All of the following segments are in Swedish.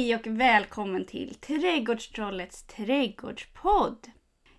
Hej och välkommen till Trädgårdstrollets trädgårdspodd.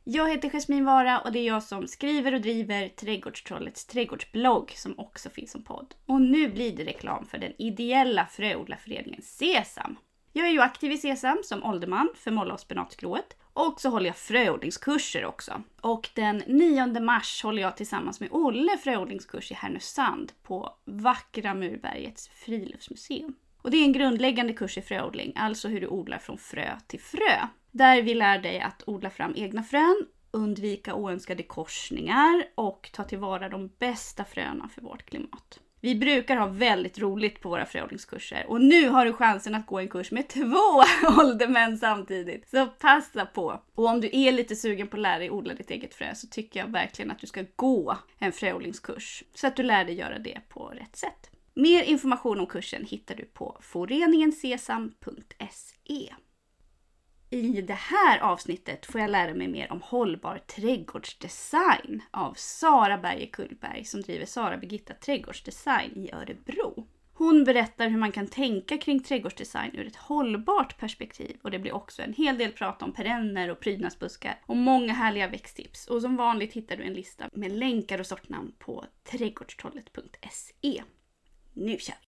Jag heter Jasmin Vara och det är jag som skriver och driver Trädgårdstrollets trädgårdsblogg som också finns som podd. Och nu blir det reklam för den ideella fröodlarföreningen Sesam. Jag är ju aktiv i Sesam som ålderman för molla och spenatskrået och så håller jag fröodlingskurser också. Och den 9 mars håller jag tillsammans med Olle fröodlingskurs i Härnösand på vackra Murbergets friluftsmuseum. Och det är en grundläggande kurs i fröodling, alltså hur du odlar från frö till frö. Där vi lär dig att odla fram egna frön, undvika oönskade korsningar och ta tillvara de bästa fröna för vårt klimat. Vi brukar ha väldigt roligt på våra fröodlingskurser och nu har du chansen att gå en kurs med två åldermän samtidigt. Så passa på! Och om du är lite sugen på att lära dig odla ditt eget frö så tycker jag verkligen att du ska gå en fröodlingskurs så att du lär dig göra det på rätt sätt. Mer information om kursen hittar du på foreningensesam.se. I det här avsnittet får jag lära mig mer om hållbar trädgårdsdesign av Sara Berger Kullberg som driver Sara Birgitta Trädgårdsdesign i Örebro. Hon berättar hur man kan tänka kring trädgårdsdesign ur ett hållbart perspektiv och det blir också en hel del prat om perenner och prydnadsbuskar och många härliga växttips. Och som vanligt hittar du en lista med länkar och sortnamn på trädgårdstrollet.se. Nu kör vi!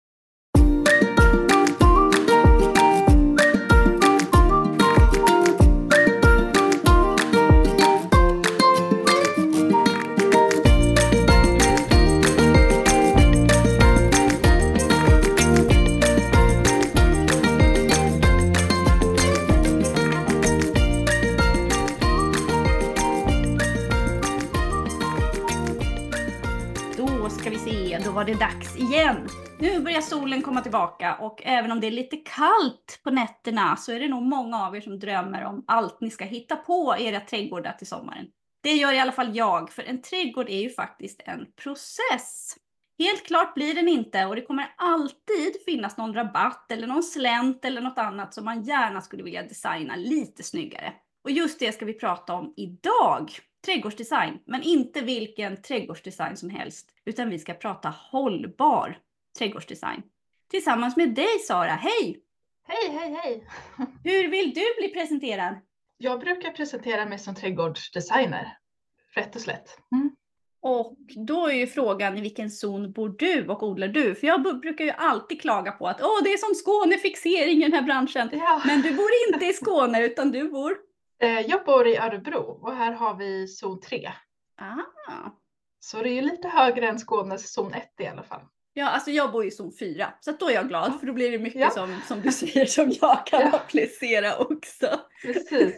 Var det dags igen. Nu börjar solen komma tillbaka och även om det är lite kallt på nätterna så är det nog många av er som drömmer om allt ni ska hitta på i era trädgårdar till sommaren. Det gör i alla fall jag, för en trädgård är ju faktiskt en process. Helt klart blir den inte och det kommer alltid finnas någon rabatt eller någon slänt eller något annat som man gärna skulle vilja designa lite snyggare. Och just det ska vi prata om idag. Trädgårdsdesign, men inte vilken trädgårdsdesign som helst, utan vi ska prata hållbar trädgårdsdesign. Tillsammans med dig Sara, hej! Hej, hej, hej! Hur vill du bli presenterad? Jag brukar presentera mig som trädgårdsdesigner, rätt och slätt. Mm. Och då är ju frågan i vilken zon bor du och odlar du? För jag brukar ju alltid klaga på att Åh, det är som Skånefixering i den här branschen. Ja. Men du bor inte i Skåne utan du bor? Eh, Jag bor i Örebro och här har vi zon 3. Ah. Så det är ju lite högre än Skånes zon 1 i alla fall. Ja, alltså jag bor i zon 4, så då är jag glad för då blir det mycket Ja. som, som du säger som jag kan Ja. applicera också. Precis.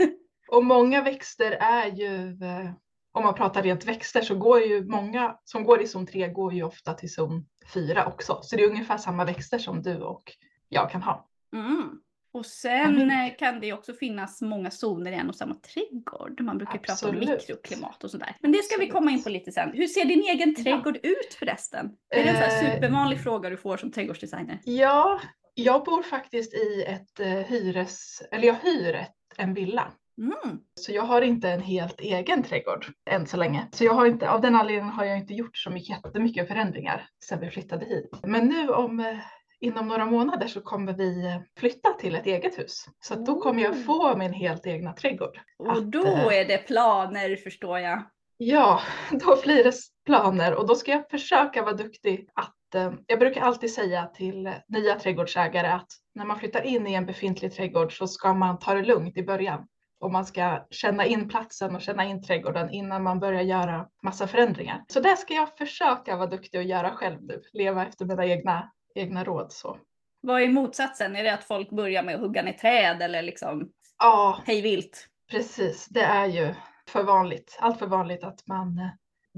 Och många växter är ju, eh, om man pratar rent växter, så går ju många som går i zon 3 går ju ofta till zon 4 också. Så det är ungefär samma växter som du och jag kan ha. Mm. Och sen eh, kan det också finnas många zoner i en och samma trädgård. Man brukar prata om Absolut. mikroklimat och sådär. Men det ska vi Absolut. komma in på lite sen. Hur ser din egen Ja. trädgård ut förresten? Är det en sån Eh. supervanlig fråga du får som trädgårdsdesigner? Ja, jag bor faktiskt i ett eh, hyres, eller jag hyr ett, en villa. Mm. Så jag har inte en helt egen trädgård än så länge. Så jag har inte, av den anledningen har jag inte gjort så mycket, jättemycket förändringar sedan vi flyttade hit. Men nu om eh, inom några månader så kommer vi eh, flytta till ett eget hus. Så att då kommer jag få min helt egna trädgård. Och Att, då eh, är det planer förstår jag. Ja, då blir det planer och då ska jag försöka vara duktig att eh, jag brukar alltid säga till nya trädgårdsägare att när man flyttar in i en befintlig trädgård så ska man ta det lugnt i början och man ska känna in platsen och känna in trädgården innan man börjar göra massa förändringar. Så det ska jag försöka vara duktig och göra själv nu, leva efter mina egna, egna råd. Så. Vad är motsatsen? Är det att folk börjar med att hugga ner träd eller liksom Ja, hej vilt? Precis, det är ju för vanligt, allt för vanligt att man eh,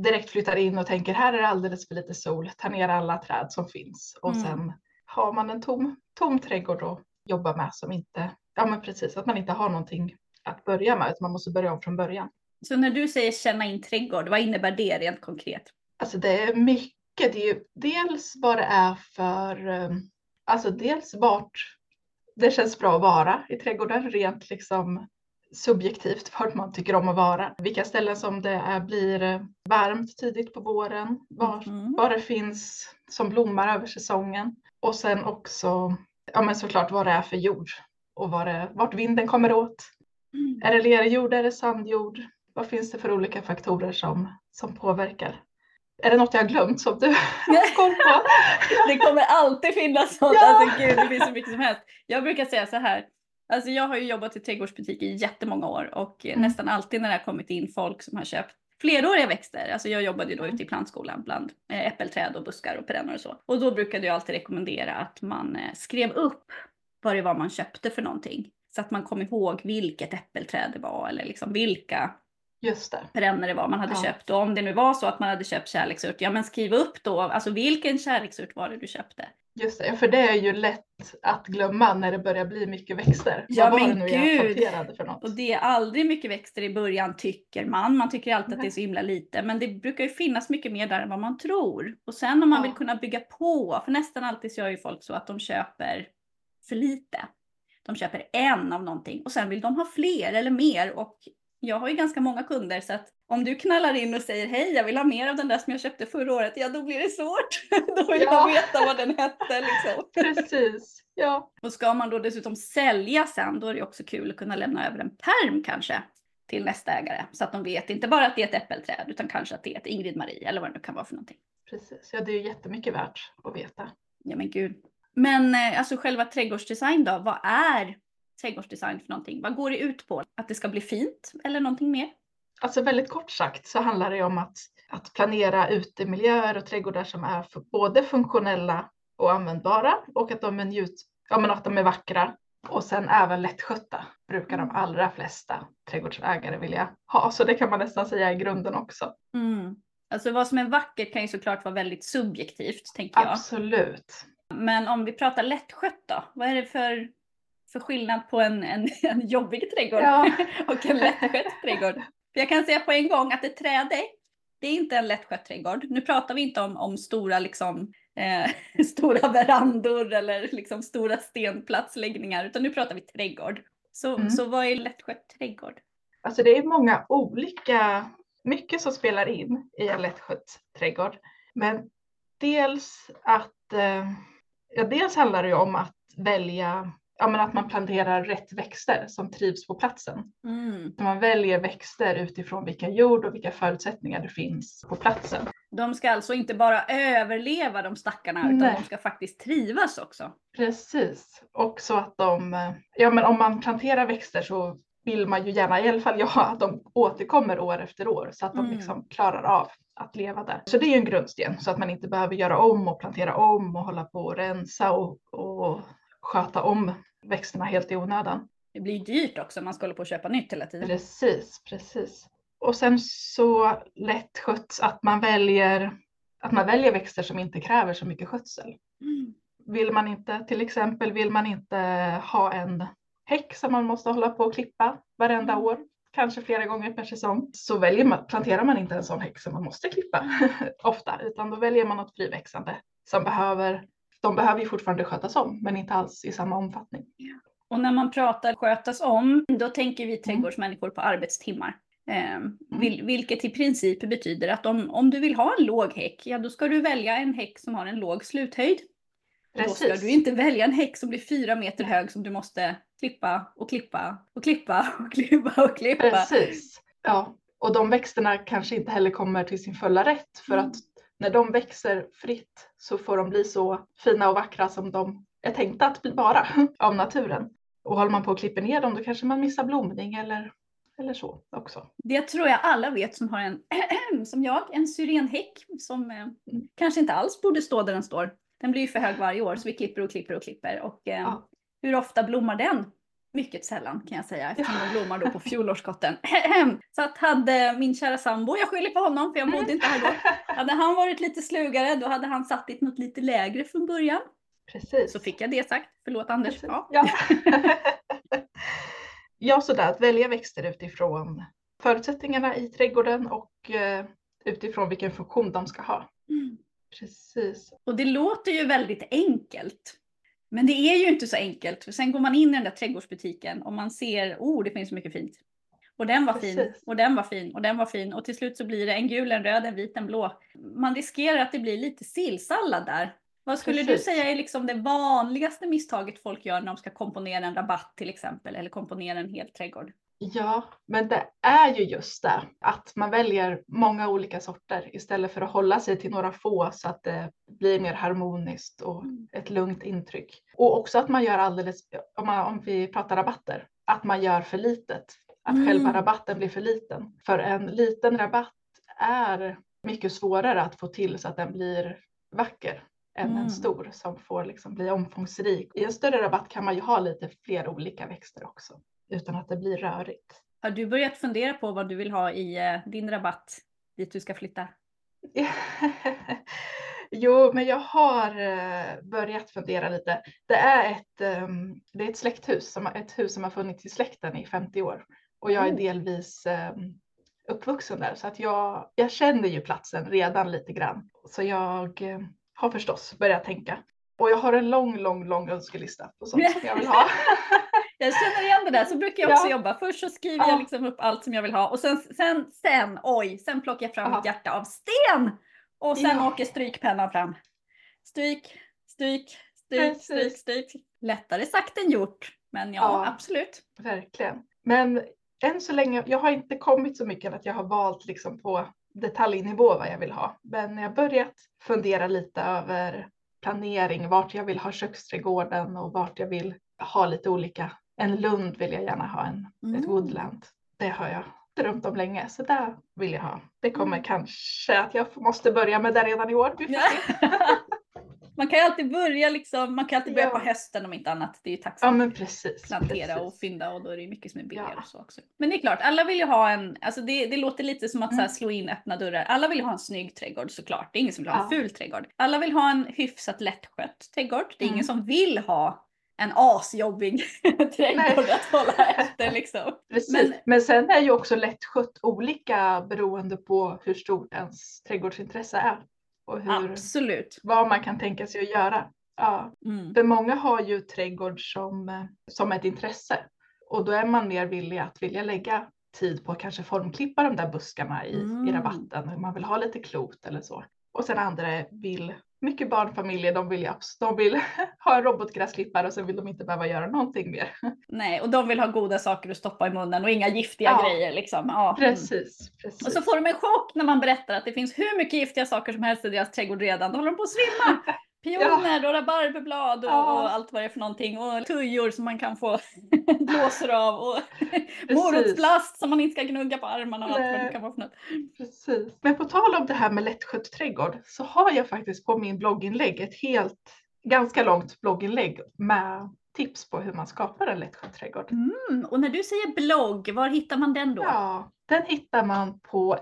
direkt flyttar in och tänker här är det alldeles för lite sol, ta ner alla träd som finns och Mm. sen har man en tom, tom trädgård att jobba med som inte, ja men precis, att man inte har någonting att börja med, utan man måste börja om från början. Så när du säger känna in trädgård, vad innebär det rent konkret? Alltså det är mycket, det är ju dels vad det är för, eh, alltså dels vart det känns bra att vara i trädgården, rent liksom subjektivt vart man tycker om att vara. Vilka ställen som det är, blir eh, varmt tidigt på våren, var, Mhm. vad det finns som blommar över säsongen och sen också, ja men såklart vad det är för jord. och var det, vart vinden kommer åt. Mm. Är det lerjord, är det sandjord? Vad finns det för olika faktorer som, som påverkar? Är det något jag har glömt som du har koll på? Det kommer alltid finnas sånt. Ja. Alltså gud, det finns så mycket som helst. Jag brukar säga så här. Alltså jag har ju jobbat i trädgårdsbutik i jättemånga år och Mm. nästan alltid när det har kommit in folk som har köpt fleråriga växter. Alltså jag jobbade ju då ute i plantskolan bland eh, äppelträd och buskar och perenner och så. Och då brukade jag alltid rekommendera att man eh, skrev upp vad det var man köpte för någonting. Så att man kom ihåg vilket äppelträd det var eller liksom vilka Just det. perenner det var man hade Ja. köpt. Och om det nu var så att man hade köpt kärleksört, ja men skriv upp då, alltså vilken kärleksört var det du köpte? Just det, för det är ju lätt att glömma när det börjar bli mycket växter. Ja, Vad men gud. för något? Och det är aldrig mycket växter i början tycker man. Man tycker alltid att det är Nej. så himla lite. Men det brukar ju finnas mycket mer där än vad man tror. Och sen om man Ja. vill kunna bygga på, för nästan alltid så gör ju folk så att de köper för lite. De köper en av någonting och sen vill de ha fler eller mer. Och jag har ju ganska många kunder så att om du knallar in och säger hej jag vill ha mer av den där som jag köpte förra året, ja då blir det svårt. då vill Ja. jag veta vad den hette liksom. Precis, ja. Och ska man då dessutom sälja sen, då är det också kul att kunna lämna över en perm kanske till nästa ägare. Så att de vet inte bara att det är ett äppelträd, utan kanske att det är ett Ingrid Marie eller vad det nu kan vara för någonting. Precis, ja det är ju jättemycket värt att veta. Ja men gud. Men eh, alltså själva trädgårdsdesign då, vad är trädgårdsdesign för någonting? Vad går det ut på? Att det ska bli fint eller någonting mer? Alltså väldigt kort sagt så handlar det om att, att planera utemiljöer och trädgårdar som är både funktionella och användbara och att de är, njut, ja, men att de är vackra och sen även lättskötta brukar de allra flesta trädgårdsägare vilja ha. Så det kan man nästan säga i grunden också. Mm. Alltså vad som är vackert kan ju såklart vara väldigt subjektivt, tänker jag. Absolut. Men om vi pratar lättskött då? Vad är det för, för skillnad på en, en, en jobbig trädgård Ja. och en lättskött trädgård? För jag kan säga på en gång att ett träd det är inte en lättskött trädgård. Nu pratar vi inte om, om stora, liksom, eh, stora verandor eller liksom stora stenplatsläggningar, utan nu pratar vi trädgård. Så, Mm. så vad är lättskött trädgård? Alltså det är många olika, mycket som spelar in i en lättskött trädgård. Men dels att, eh, ja dels handlar det om att välja, ja men att man planterar rätt växter som trivs på platsen. Mm. Så man väljer växter utifrån vilken jord och vilka förutsättningar det finns på platsen. De ska alltså inte bara överleva de stackarna, utan Nej. de ska faktiskt trivas också. Precis, och så att de, ja men om man planterar växter så vill man ju gärna, i alla fall jag, att de återkommer år efter år så att de Mm. liksom klarar av att leva där. Så det är ju en grundsten så att man inte behöver göra om och plantera om och hålla på och rensa och, och sköta om växterna helt i onödan. Det blir dyrt också om man ska hålla på och köpa nytt hela tiden. Precis, precis. Och sen så lätt sköts att man väljer att man väljer växter som inte kräver så mycket skötsel. Mm. Vill man inte, till exempel vill man inte ha en häck som man måste hålla på och klippa varenda år, kanske flera gånger per säsong, så väljer man, planterar man inte en sån häck som man måste klippa ofta, utan då väljer man något friväxande som behöver, de behöver ju fortfarande skötas om, men inte alls i samma omfattning. Och när man pratar skötas om, då tänker vi trädgårdsmänniskor på arbetstimmar. Eh, vil, vilket i princip betyder att om, om du vill ha en låg häck, ja då ska du välja en häck som har en låg sluthöjd. Då ska Precis. du inte välja en häck som blir fyra meter hög som du måste klippa och klippa och klippa och klippa och klippa. Precis. Ja, och de växterna kanske inte heller kommer till sin fulla rätt för Mm. att när de växer fritt så får de bli så fina och vackra som de är tänkta att bli vara av naturen. Och håller man på och klipper ner dem då kanske man missar blomning eller, eller så också. Det tror jag alla vet som har en, som jag, en syrenhäck som eh, Mm. kanske inte alls borde stå där den står. Den blir ju för hög varje år så vi klipper och klipper och klipper. Och eh, Ja. hur ofta blommar den? Mycket sällan kan jag säga eftersom den blommar då på fjolårskotten. så att hade min kära sambo, jag skyller på honom för jag bodde inte här då. Hade han varit lite slugare då hade han satt dit något lite lägre från början. Precis. Så fick jag det sagt. Förlåt Anders. Precis. Ja. Ja. ja, sådär att välja växter utifrån förutsättningarna i trädgården och eh, utifrån vilken funktion de ska ha. Mm. Precis. Och det låter ju väldigt enkelt. Men det är ju inte så enkelt. För sen går man in i den där trädgårdsbutiken och man ser, oh det finns så mycket fint. Och den var fin, Precis. och den var fin, och den var fin. Och till slut så blir det en gul, en röd, en vit, en blå. Man riskerar att det blir lite sillsallad där. Vad skulle Precis. du säga är liksom det vanligaste misstaget folk gör när de ska komponera en rabatt till exempel eller komponera en hel trädgård? Ja, men det är ju just det att man väljer många olika sorter istället för att hålla sig till några få så att det blir mer harmoniskt och Mm. ett lugnt intryck. Och också att man gör alldeles, om, man, om vi pratar rabatter, att man gör för litet. Att Mm. själva rabatten blir för liten. För en liten rabatt är mycket svårare att få till så att den blir vacker än Mm. en stor som får liksom bli omfångsrik. I en större rabatt kan man ju ha lite fler olika växter också utan att det blir rörigt. Har du börjat fundera på vad du vill ha i eh, din rabatt dit du ska flytta? jo, men jag har eh, börjat fundera lite. Det är ett, ehm, det är ett släkthus, ett hus som har funnits i släkten i 50 år och jag är Oh. delvis ehm, uppvuxen där så att jag, jag känner ju platsen redan lite grann. Så jag eh, har förstås börjat tänka. Och jag har en lång, lång, lång önskelista på sånt som jag vill ha. Jag känner igen det där, så brukar jag också Ja. jobba. Först så skriver Ja. jag liksom upp allt som jag vill ha och sen, sen, sen, oj, sen plockar jag fram Ja. ett hjärta av sten! Och sen Ja. åker strykpennan fram. Stryk, stryk, stryk, stryk, stryk. Lättare sagt än gjort. Men ja, Ja. absolut. Verkligen. Men än så länge, jag har inte kommit så mycket att jag har valt liksom på detaljnivå vad jag vill ha. Men jag har börjat fundera lite över planering, vart jag vill ha köksträdgården och vart jag vill ha lite olika. En lund vill jag gärna ha, en, Mm. ett woodland. Det har jag drömt om länge, så där vill jag ha. Det kommer Mm. kanske att jag måste börja med det redan i år. Man kan ju alltid börja liksom, man kan alltid börja Ja. på hösten om inte annat. Det är ju Ja tacksamt. men precis. plantera och precis. fynda och då är det ju mycket som är billigare Ja. och så också. Men det är klart, alla vill ju ha en, alltså det, det låter lite som att så här, Mm. slå in öppna dörrar. Alla vill ha en snygg trädgård såklart. Det är ingen som vill ha en Ja. ful trädgård. Alla vill ha en hyfsat lättskött trädgård. Det är ingen Mm. som vill ha en asjobbig trädgård att hålla efter liksom. Precis. Men- Men, sen är ju också lättskött olika beroende på hur stort ens trädgårdsintresse är. Och hur, Absolut. vad man kan tänka sig att göra. Ja. Mm. För många har ju trädgård som, eh, som ett intresse. Och då är man mer villig att vilja lägga tid på att kanske formklippa de där buskarna i, Mm. i rabatten. Man vill ha lite klot eller så. Och sen andra vill, mycket barnfamiljer, de vill, de vill ha en robotgräsklippare och sen vill de inte behöva göra någonting mer. Nej, och de vill ha goda saker att stoppa i munnen och inga giftiga Ja. grejer liksom. Ja. Mm. Precis, precis. Och så får de en chock när man berättar att det finns hur mycket giftiga saker som helst i deras trädgård redan. Då håller de på att svimma. Pioner och rabarberblad och, Ja. och allt vad det är för någonting. Och tujor som man kan få blåsor av. Och Precis. morotsplast som man inte ska gnugga på armarna och allt vad det kan vara för något. Precis. Men på tal om det här med lättskött trädgård så har jag faktiskt på min blogginlägg ett helt, ganska långt blogginlägg med tips på hur man skapar en lättskött trädgård. Mm, och när du säger blogg, var hittar man den då? Ja, den hittar man på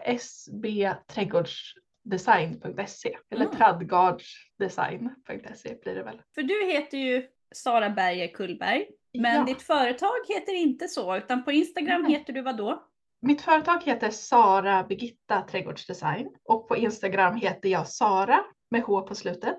sbträdgårdsdesign.se eller Mm. tradgardsdesign.se blir det väl. För du heter ju Sara Berger Kullberg. Men Ja. ditt företag heter inte så, utan på Instagram Nej. heter du vad då? Mitt företag heter Sara Birgitta Trädgårdsdesign och på Instagram heter jag Sara med H på slutet.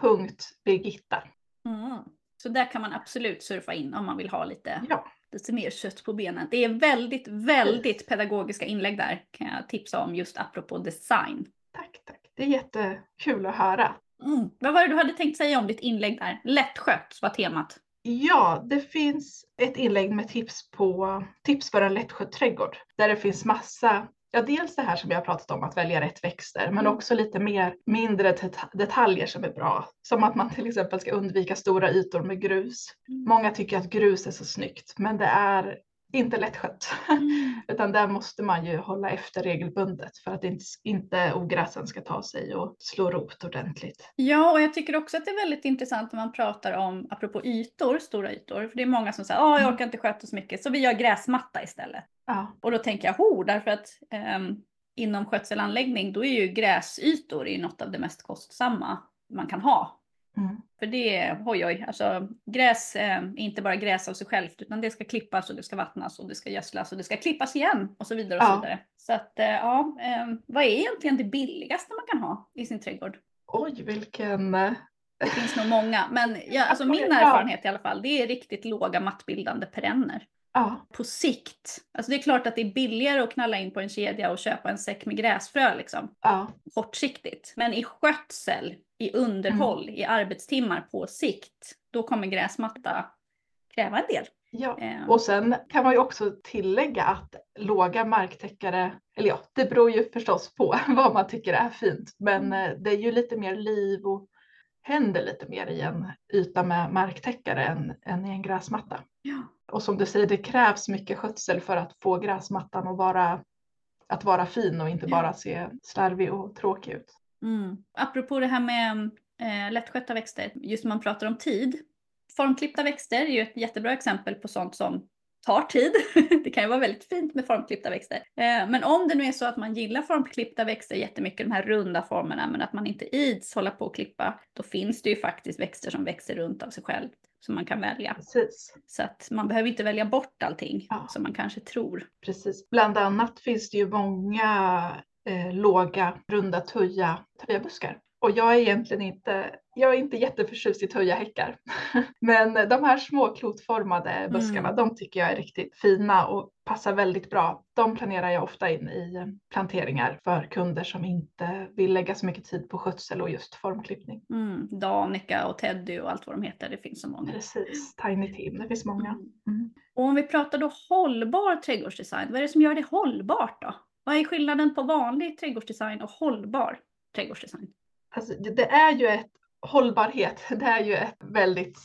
Punkt Birgitta. Mm. Så där kan man absolut surfa in om man vill ha lite Ja, lite mer kött på benen. Det är väldigt, väldigt pedagogiska inlägg där kan jag tipsa om just apropå design. Tack, tack. Det är jättekul att höra. Mm. Vad var det du hade tänkt säga om ditt inlägg där? Lättskött var temat. Ja, det finns ett inlägg med tips på tips för en lättskött trädgård där det finns massa Ja, dels det här som jag har pratat om att välja rätt växter, men Mm. också lite mer mindre det- detaljer som är bra. Som att man till exempel ska undvika stora ytor med grus. Mm. Många tycker att grus är så snyggt, men det är inte lättskött. Utan där måste man ju hålla efter regelbundet för att inte, inte ogräsen ska ta sig och slå rot ordentligt. Ja, och jag tycker också att det är väldigt intressant när man pratar om, apropå ytor, stora ytor. För det är många som säger, att jag Mm. orkar inte sköta så mycket, så vi gör gräsmatta istället. Ja, Och då tänker jag, ho, därför att ehm, inom skötselanläggning, då är ju gräsytor är något av det mest kostsamma man kan ha. Mm. För det, oj oj, alltså gräs eh, är inte bara gräs av sig självt utan det ska klippas och det ska vattnas och det ska gödslas och det ska klippas igen och så vidare och så Ja. vidare. Så att eh, ja, eh, vad är egentligen det billigaste man kan ha i sin trädgård? Oj, vilken... eh, Det finns nog många, men ja, alltså min erfarenhet i alla fall, det är riktigt låga mattbildande perenner. Ja, på sikt. Alltså det är klart att det är billigare att knalla in på en kedja och köpa en säck med gräsfrö liksom, ja, kortsiktigt. Men i skötsel, i underhåll, i arbetstimmar på sikt, då kommer gräsmatta kräva en del. ja. Eh, Och sen kan man ju också tillägga att låga marktäckare, eller ja, det beror ju förstås på vad man tycker är fint, men eh, det är ju lite mer liv och händer lite mer i en yta med marktäckare än, än i en gräsmatta. ja. Och som du säger, det krävs mycket skötsel för att få gräsmattan att vara, att vara fin och inte bara se slarvig och tråkig ut. Mm. Apropå det här med eh, lättskötta växter, just när man pratar om tid. Formklippta växter är ju ett jättebra exempel på sånt som tar tid. det kan ju vara väldigt fint med formklippta växter. Eh, men om det nu är så att man gillar formklippta växter jättemycket, de här runda formerna, men att man inte ids hålla på och klippa, då finns det ju faktiskt växter som växer runt av sig själv som man kan välja. Precis, Så att man behöver inte välja bort allting Ja. som man kanske tror. precis. Bland annat finns det ju många eh, låga, runda tuja, tujabuskar. Och jag är egentligen inte, jag är inte jätteförtjust i tujahäckar. Men de här små klotformade buskarna, Mm. de tycker jag är riktigt fina och passar väldigt bra. De planerar jag ofta in i eh, planteringar för kunder som inte vill lägga så mycket tid på skötsel och just formklippning. Mm. Danica och Teddy och allt vad de heter, det finns så många. Precis, Tiny Team, det finns många. Mm. Mm. Och om vi pratar då hållbar trädgårdsdesign, vad är det som gör det hållbart då? Vad är skillnaden på vanlig trädgårdsdesign och hållbar trädgårdsdesign? Alltså, det är ju ett hållbarhet, det är ju ett väldigt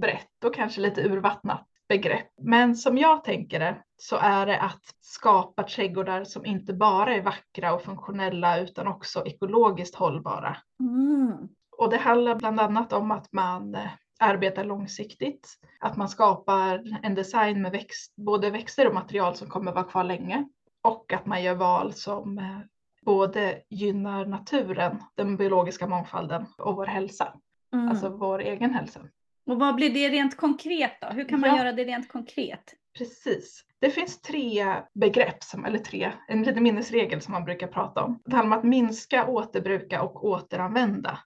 brett och kanske lite urvattnat begrepp. Men som jag tänker det så är det att skapa trädgårdar som inte bara är vackra och funktionella utan också ekologiskt hållbara. Mm. Och det handlar bland annat om att man eh, arbetar långsiktigt, att man skapar en design med växt, både växter och material som kommer vara kvar länge och att man gör val som eh, både gynnar naturen, den biologiska mångfalden och vår hälsa, Mm. alltså vår egen hälsa. och vad blir det rent konkret då? Hur kan man Ja. göra det rent konkret? Precis. Det finns tre begrepp, som, eller tre, en liten minnesregel som man brukar prata om. Det handlar om att minska, återbruka och återanvända.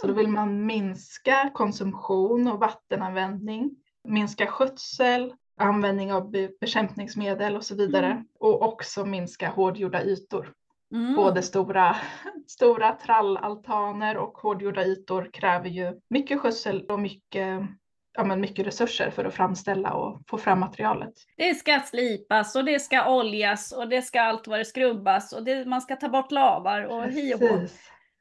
Så då vill man minska konsumtion och vattenanvändning, minska skötsel, användning av be- bekämpningsmedel och så vidare. Mm. Och också minska hårdgjorda ytor. Mm. Både stora, stora trallaltaner och hårdgjorda ytor kräver ju mycket skötsel och mycket, ja, men mycket resurser för att framställa och få fram materialet. Det ska slipas och det ska oljas och det ska allt vad det skrubbas och det, man ska ta bort lavar och hi och.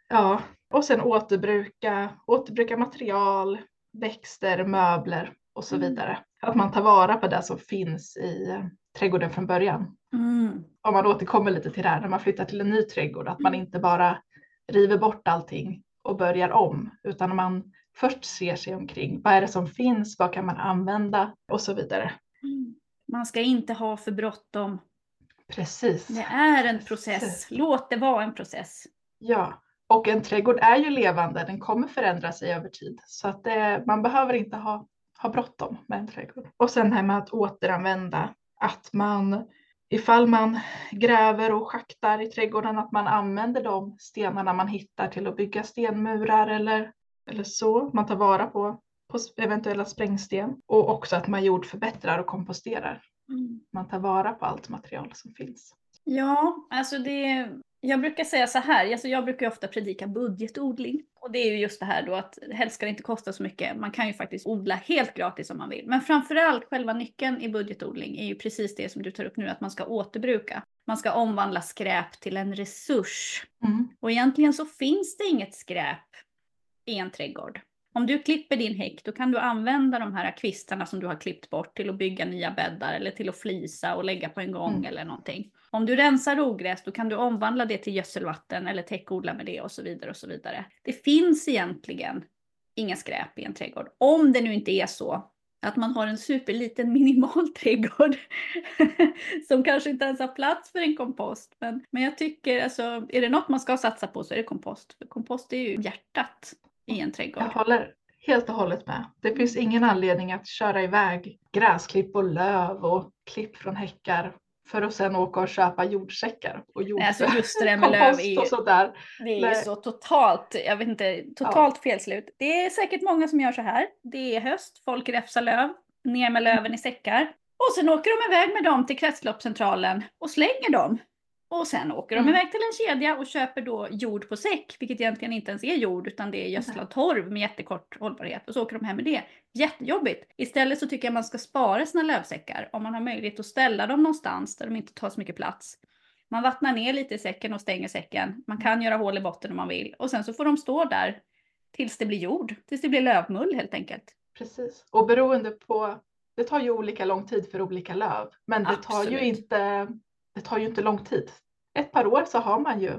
Ja, och sen återbruka, återbruka material, växter, möbler och så Mm. vidare. Att man tar vara på det som finns i eh, trädgården från början. Mm. Om man återkommer lite till det här när man flyttar till en ny trädgård, att man Mm. inte bara river bort allting och börjar om, utan man först ser sig omkring. Vad är det som finns? Vad kan man använda? Och så vidare. Mm. Man ska inte ha för bråttom. Precis. Det är en Precis. process. Låt det vara en process. Ja, och en trädgård är ju levande, den kommer förändra sig över tid. Så att det, man behöver inte ha, ha bråttom med en trädgård. Och sen det här med att återanvända, att man ifall man gräver och schaktar i trädgården, att man använder de stenarna man hittar till att bygga stenmurar eller, eller så. Man tar vara på, på eventuella sprängsten och också att man jordförbättrar och komposterar. Mm. Man tar vara på allt material som finns. Ja, alltså det... Jag brukar säga så här, alltså jag brukar ofta predika budgetodling. Och det är ju just det här då att helst ska det inte kosta så mycket. Man kan ju faktiskt odla helt gratis om man vill. Men framförallt själva nyckeln i budgetodling är ju precis det som du tar upp nu, att man ska återbruka. Man ska omvandla skräp till en resurs. Mm. Och egentligen så finns det inget skräp i en trädgård. Om du klipper din häck då kan du använda de här kvistarna som du har klippt bort till att bygga nya bäddar eller till att flisa och lägga på en gång Mm. eller någonting. Om du rensar ogräs då kan du omvandla det till gödselvatten eller täckodla med det och så vidare och så vidare. Det finns egentligen inga skräp i en trädgård. Om det nu inte är så att man har en superliten minimal trädgård som kanske inte ens har plats för en kompost. Men, men jag tycker alltså, är det något man ska satsa på så är det kompost. För kompost är ju hjärtat i en trädgård. Jag håller helt och hållet med. Det finns ingen anledning att köra iväg gräsklipp och löv och klipp från häckar för att sedan åka och köpa jordsäckar och jord Nej, alltså just det där med löv är ju, och sådär. det är ju så totalt, jag vet inte, totalt felslut. Det är säkert många som gör så här. Det är höst, folk räfsar löv, ner med löven i säckar. Och sen åker de iväg med dem till kretsloppscentralen och slänger dem. Och sen åker de Mm. iväg till en kedja och köper då jord på säck, vilket egentligen inte ens är jord utan det är gödslad torv med jättekort hållbarhet. Och så åker de hem med det. Jättejobbigt. Istället så tycker jag man ska spara sina lövsäckar om man har möjlighet att ställa dem någonstans där de inte tar så mycket plats. Man vattnar ner lite i säcken och stänger säcken. Man kan göra hål i botten om man vill. Och sen så får de stå där tills det blir jord. Tills det blir lövmull helt enkelt. Precis. Och beroende på, det tar ju olika lång tid för olika löv. Men det tar ju Absolut. inte, det tar ju inte lång tid. Ett par år så har man ju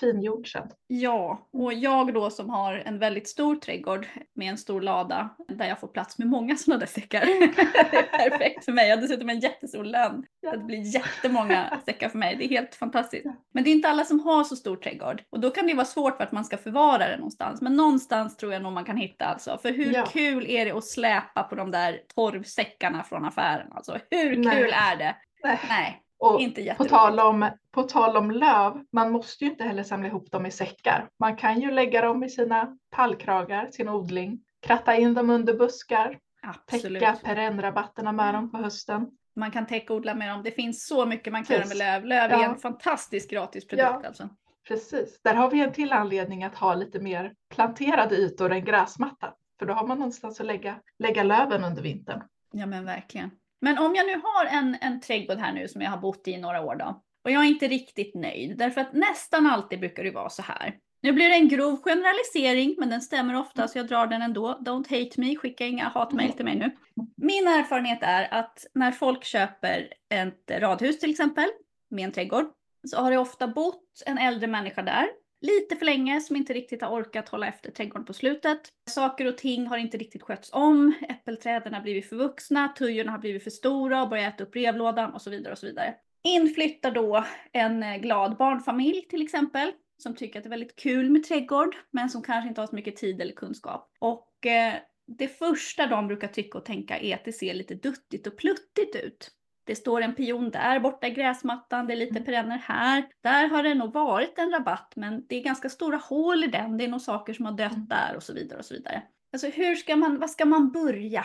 fin jord sen. Ja, och jag då som har en väldigt stor trädgård med en stor lada där jag får plats med många sådana där säckar. det är perfekt för mig. Jag har dessutom en jättestor lönn. Så det blir jättemånga säckar för mig. Det är helt fantastiskt. Men det är inte alla som har så stor trädgård. Och då kan det vara svårt för att man ska förvara det någonstans. Men någonstans tror jag nog man kan hitta alltså. För hur Ja. kul är det att släpa på de där torvsäckarna från affären? Alltså hur kul Nej. är det? Nej. Nej, Och inte på tal, om, på tal om löv, man måste ju inte heller samla ihop dem i säckar. Man kan ju lägga dem i sina tallkragar, sin odling, kratta in dem under buskar, Absolut. täcka perennrabatterna med dem på hösten. Man kan täckodla med dem. Det finns så mycket man kan göra med löv. Löv är Ja. en fantastisk gratisprodukt Ja. alltså. Precis, där har vi en till anledning att ha lite mer planterade ytor än gräsmatta. För då har man någonstans att lägga, lägga löven under vintern. Ja men verkligen. Men om jag nu har en, en trädgård här nu som jag har bott i några år då. Och jag är inte riktigt nöjd. Därför att nästan alltid brukar det vara så här. Nu blir det en grov generalisering, men den stämmer ofta så jag drar den ändå. Don't hate me, skicka inga hatmejl till mig nu. Min erfarenhet är att när folk köper ett radhus till exempel, med en trädgård, så har det ofta bott en äldre människa där. Lite för länge som inte riktigt har orkat hålla efter trädgården på slutet. Saker och ting har inte riktigt skötts om. Äppelträden har blivit för vuxna, tujorna har blivit för stora och börjat äta upp brevlådan och så vidare och så vidare. Inflyttar då en eh, glad barnfamilj till exempel. Som tycker att det är väldigt kul med trädgård, men som kanske inte har så mycket tid eller kunskap. Och eh, det första de brukar tycka och tänka är att det ser lite duttigt och pluttigt ut. Det står en pion där borta i gräsmattan, det är lite Mm. perenner här. Där har det nog varit en rabatt, men det är ganska stora hål i den. Det är nog saker som har dött Mm. där och så vidare och så vidare. Alltså hur ska man, vad ska man börja?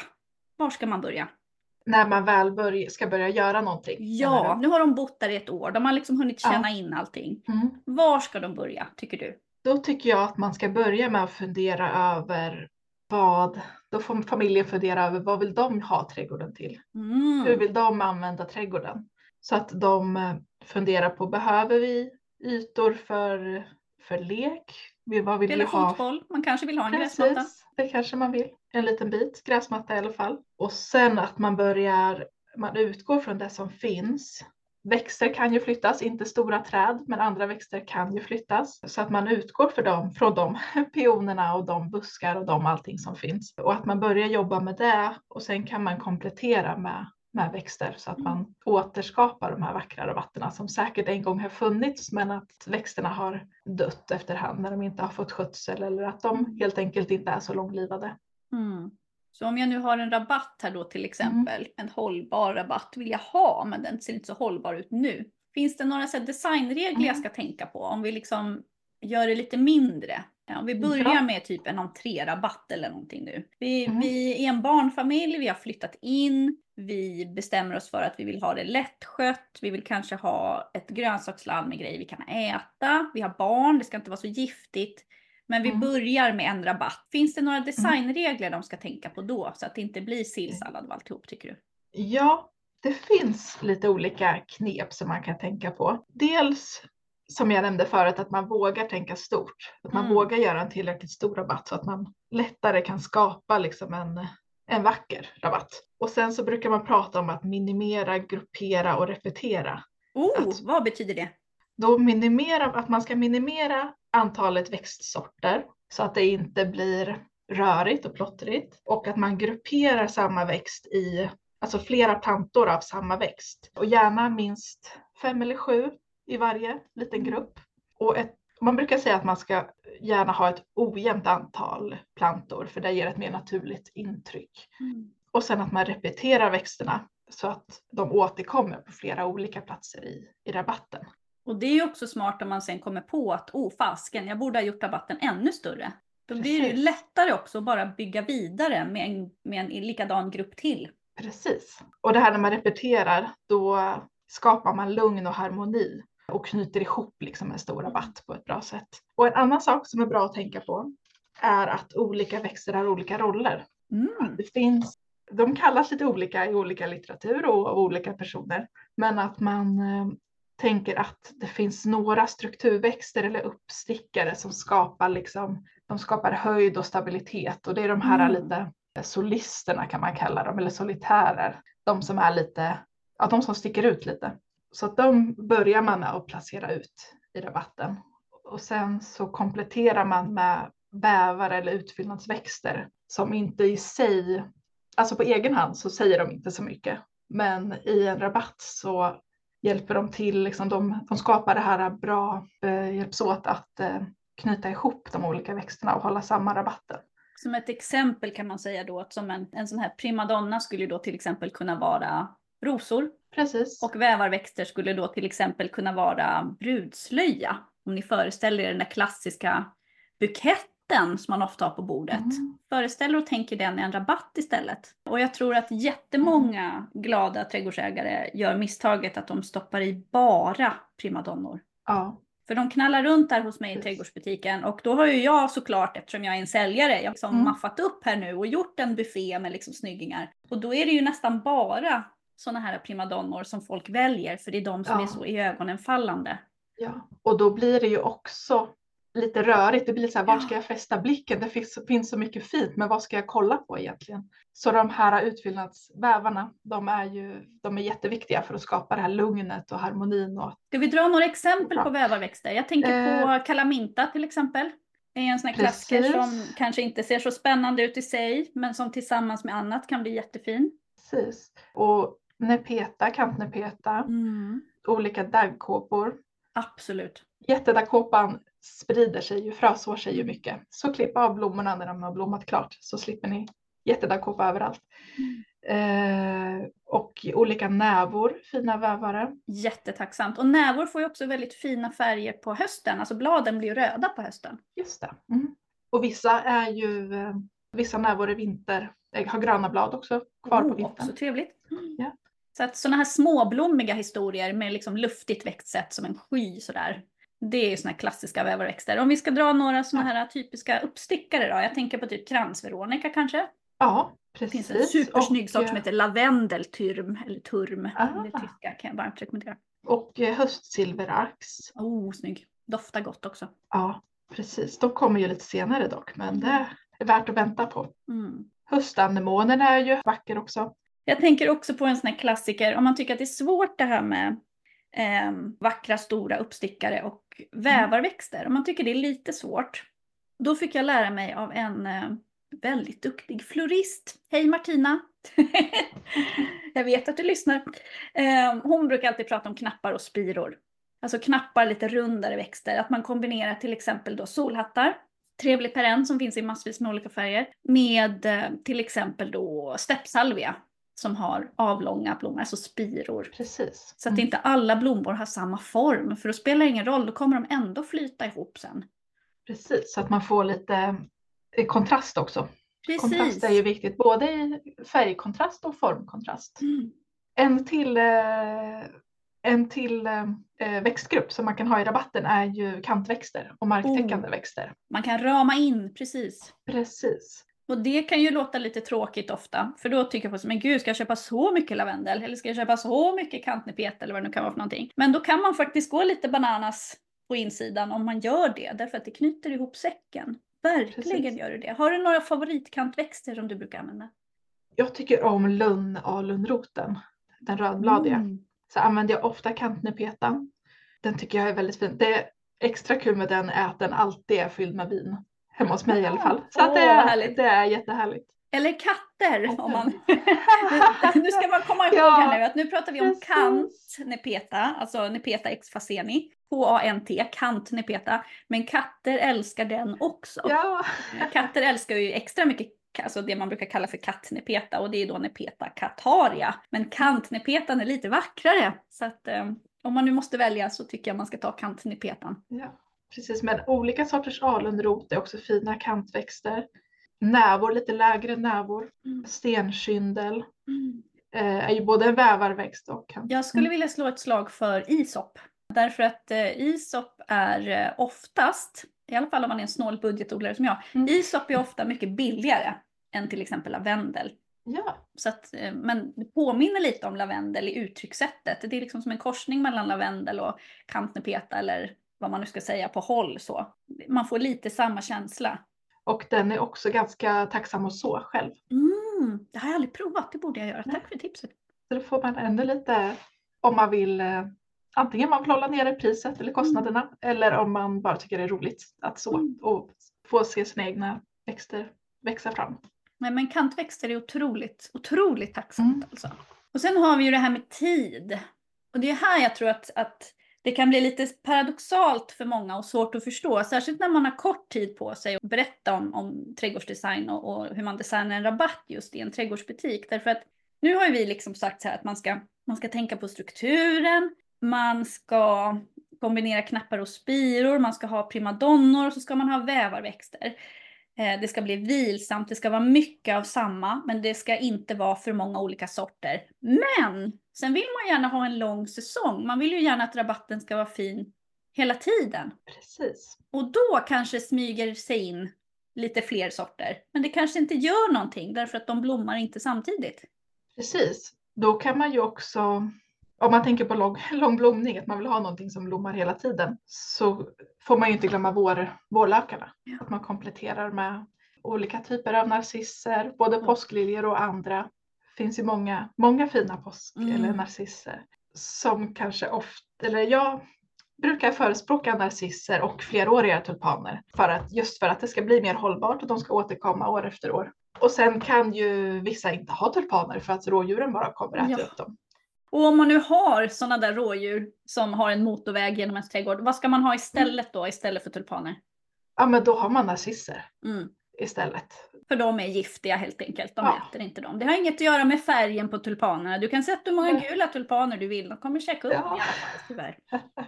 Var ska man börja? När man väl börj- ska börja göra någonting. Ja, nu har de bott där i ett år. De har liksom hunnit Ja. känna in allting. Mm. Var ska de börja, tycker du? Då tycker jag att man ska börja med att fundera över vad, då får familjen fundera över vad vill de ha trädgården till? Mm. Hur vill de använda trädgården? Så att de eh, funderar på, behöver vi ytor för, för lek? Vad vill Spela vi ha? fotboll, man kanske vill ha en gräsmatta. Precis, det kanske man vill. En liten bit gräsmatta i alla fall. Och sen att man börjar, man utgår från det som finns. Växter kan ju flyttas, inte stora träd, men andra växter kan ju flyttas. Så att man utgår för dem, från de pionerna och de buskar och de allting som finns. Och att man börjar jobba med det och sen kan man komplettera med, med växter så att man återskapar de här vackra rabatterna som säkert en gång har funnits men att växterna har dött efterhand när de inte har fått skötsel eller att de helt enkelt inte är så långlivade. Mm. Så om jag nu har en rabatt här då till exempel, en hållbar rabatt vill jag ha, men den ser inte så hållbar ut nu. Finns det några så designregler jag Mm. ska tänka på om vi liksom gör det lite mindre? Ja, om vi börjar Ja. med typ en entrérabatt eller någonting nu. Vi, Mm. vi är en barnfamilj, vi har flyttat in, vi bestämmer oss för att vi vill ha det lättskött, vi vill kanske ha ett grönsaksland med grejer vi kan äta, vi har barn, det ska inte vara så giftigt. Men vi Mm. börjar med en rabatt. Finns det några designregler de ska tänka på då? Så att det inte blir sillsallad av alltihop tycker du? Ja, det finns lite olika knep som man kan tänka på. Dels som jag nämnde förut att man vågar tänka stort. Att man Mm. vågar göra en tillräckligt stor rabatt så att man lättare kan skapa liksom en, en vacker rabatt. Och sen så brukar man prata om att minimera, gruppera och repetera. Oh, Att- vad betyder det? Då minimera, att man ska minimera antalet växtsorter så att det inte blir rörigt och plottrigt och att man grupperar samma växt i alltså flera plantor av samma växt och gärna minst fem eller sju i varje liten Mm. grupp. Och ett, man brukar säga att man ska gärna ha ett ojämnt antal plantor för det ger ett mer naturligt intryck. Och sen att man repeterar växterna så att de återkommer på flera olika platser i, i rabatten. Och det är ju också smart om man sen kommer på att oh fasken, jag borde ha gjort rabatten ännu större. Då blir det ju lättare också att bara bygga vidare med en, med en likadan grupp till. Precis. Och det här när man repeterar, då skapar man lugn och harmoni och knyter ihop liksom en stor rabatt på ett bra sätt. Och en annan sak som är bra att tänka på är att olika växter har olika roller. Mm. Det finns, de kallas lite olika i olika litteratur och av olika personer, men att man eh, tänker att det finns några strukturväxter eller uppstickare som skapar liksom, de skapar höjd och stabilitet och det är de här Mm. lite solisterna kan man kalla dem, eller solitärer. De som är lite, ja de som sticker ut lite. Så att de börjar man med att placera ut i rabatten. Och sen så kompletterar man med bävar eller utfyllnadsväxter som inte i sig, alltså på egen hand så säger de inte så mycket. Men i en rabatt så hjälper de till, liksom de, de skapar det här bra, eh, hjälps åt att eh, knyta ihop de olika växterna och hålla samman rabatten. Som ett exempel kan man säga då att som en, en sån här primadonna skulle då till exempel kunna vara rosor. Precis. Och vävarväxter skulle då till exempel kunna vara brudslöja. Om ni föreställer er den där klassiska buketten som man ofta har på bordet. Mm. Föreställ och tänk er den i en rabatt istället. Och jag tror att jättemånga glada trädgårdsägare gör misstaget att de stoppar i bara primadonnor. Ja, För de knallar runt där hos mig i trädgårdsbutiken och då har ju jag såklart, eftersom jag är en säljare, jag har liksom Mm. maffat upp här nu och gjort en buffé med liksom snyggingar. Och då är det ju nästan bara sådana här primadonnor som folk väljer för det är de som Ja. är så i ögonen fallande. ja. Och då blir det ju också lite rörigt. Det blir så här, vart ska jag fästa blicken? Det finns, finns så mycket fint, men vad ska jag kolla på egentligen? Så de här utfyllnadsvävarna, de är ju de är jätteviktiga för att skapa det här lugnet och harmonin. Och, Ska vi dra några exempel på vävarväxter? Jag tänker på kalaminta till exempel. Det är en sån här klassiker som kanske inte ser så spännande ut i sig, men som tillsammans med annat kan bli jättefin. precis. Och nepeta, kantnepeta, olika daggkåpor. Absolut. Jättedaggkåpan sprider sig ju, frösår sig ju mycket. Så klipp av blommorna när de har blommat klart så slipper ni jättedaggkåpa överallt. Eh, och olika nävor, fina vävare. Jättetacksamt. Och nävor får ju också väldigt fina färger på hösten. Alltså bladen blir röda på hösten. Just det. Mm. Och vissa är ju, eh, vissa nävor är vinter, eh, har gröna blad också kvar på Oh, vintern. också trevligt. Ja. Så att sådana här småblommiga historier med liksom luftigt växtsätt som en sky sådär. Det är ju sådana här klassiska vävarväxter. Om vi ska dra några sådana här typiska uppstickare då. Jag tänker på typ kransveronika kanske. Ja, Det precis. finns en supersnygg och, sort som eh, heter lavendelturm, eller turm. Ah. Det tyska kan jag varmt rekommendera. Och eh, höstsilverax. Oh, snygg. Doftar gott också. Ja, precis. De kommer ju lite senare dock, men det är värt att vänta på. Mm. Höstanemonen är ju vacker också. Jag tänker också på en sån här klassiker, om man tycker att det är svårt det här med eh, vackra stora uppstickare och vävarväxter, om man tycker det är lite svårt, då fick jag lära mig av en eh, väldigt duktig florist. Hej Martina! jag vet att du lyssnar. Eh, hon brukar alltid prata om knappar och spiror. Alltså knappar, lite rundare växter. Att man kombinerar till exempel då solhattar, trevlig perenn som finns i massvis med olika färger, med eh, till exempel då steppsalvia som har avlånga blommor, alltså spiror. Precis. Så att Mm. inte alla blommor har samma form, för då spelar det ingen roll, då kommer de ändå flyta ihop sen. Precis, så att man får lite eh, kontrast också. Kontrast Precis. är ju viktigt, både i färgkontrast och formkontrast. Mm. En till, eh, en till eh, växtgrupp som man kan ha i rabatten är ju kantväxter och marktäckande Oh. växter. Man kan rama in, precis. Precis. Och det kan ju låta lite tråkigt ofta, för då tycker på men gud, ska jag köpa så mycket lavendel? Eller ska jag köpa så mycket kantnepet eller vad det nu kan vara för någonting? Men då kan man faktiskt gå lite bananas på insidan om man gör det, därför att det knyter ihop säcken. Verkligen Precis. gör det det. Har du några favoritkantväxter som du brukar använda? Jag tycker om lunn alunroten, den rödbladiga. Mm. Så använder jag ofta kantnepetan. Den tycker jag är väldigt fin. Det är extra kul med den är att den alltid är fylld med vin. Hemma hos mig i alla fall. Så att det, är, det är jättehärligt. Eller katter om man... Nu ska man komma ihåg Ja, här nu att nu pratar vi om precis. kant nepeta, alltså nepeta ex faseni. K-A-N-T, kant nepeta. Men katter älskar den också. Ja, Katter älskar ju extra mycket alltså det man brukar kalla för kattnepeta och det är då nepeta cataria. Men kantnepetan är lite vackrare. Så att eh, om man nu måste välja så tycker jag man ska ta kantnepetan. ja, precis. Men olika sorters alunrot är också fina kantväxter. Nävor, lite lägre nävor. Mm. Stenkyndel. eh, är ju både en vävarväxt och kan... Jag skulle vilja slå ett slag för isop. Därför att eh, isop är eh, oftast, i alla fall om man är en snål budgetodlare som jag, Mm. isop är ofta mycket billigare än till exempel lavendel. Ja, Så att, men det påminner lite om lavendel i uttryckssättet. Det är liksom som en korsning mellan lavendel och kantnepeta eller vad man nu ska säga på håll så. Man får lite samma känsla. och den är också ganska tacksam att så själv. Mm, det har jag aldrig provat, det borde jag göra. Tack för tipset. Så då får man ännu lite om man vill eh, antingen man vill hålla nere priset eller kostnaderna eller om man bara tycker det är roligt att så Mm. och få se sina egna växter växa fram. Nej, men kantväxter är otroligt, otroligt tacksamt Mm. alltså. Och sen har vi ju det här med tid. Och det är här jag tror att, att det kan bli lite paradoxalt för många och svårt att förstå. Särskilt när man har kort tid på sig att berätta om, om trädgårdsdesign och, och hur man designar en rabatt just i en trädgårdsbutik. Därför att nu har ju vi liksom sagt så här att man ska, man ska tänka på strukturen, man ska kombinera knappar och spiror, man ska ha primadonnor och så ska man ha vävarväxter. Eh, Det ska bli vilsamt, det ska vara mycket av samma, men det ska inte vara för många olika sorter. Men sen vill man gärna ha en lång säsong. Man vill ju gärna att rabatten ska vara fin hela tiden. Precis. Och då kanske smyger sig in lite fler sorter. Men det kanske inte gör någonting därför att de blommar inte samtidigt. Precis. Då kan man ju också, om man tänker på lång, lång blomning, att man vill ha någonting som blommar hela tiden, så får man ju inte glömma vår, vårlökarna. Ja. Att man kompletterar med olika typer av narcisser, både Mm. påskliljor och andra. Det finns ju många, många fina påsk Mm. eller narcisser som kanske ofta, eller jag brukar förespråka narcisser och fleråriga tulpaner för att, just för att det ska bli mer hållbart och de ska återkomma år efter år. Och sen kan ju vissa inte ha tulpaner för att rådjuren bara kommer att äta Ja. upp dem. Och om man nu har sådana där rådjur som har en motorväg genom ens trädgård, vad ska man ha istället då, istället för tulpaner? Ja men då har man narcisser Mm. istället. För de är giftiga helt enkelt, de Ja. äter inte dem. Det har inget att göra med färgen på tulpanerna. Du kan sätta hur många gula tulpaner du vill, de kommer käka upp Ja. i alla fall tyvärr.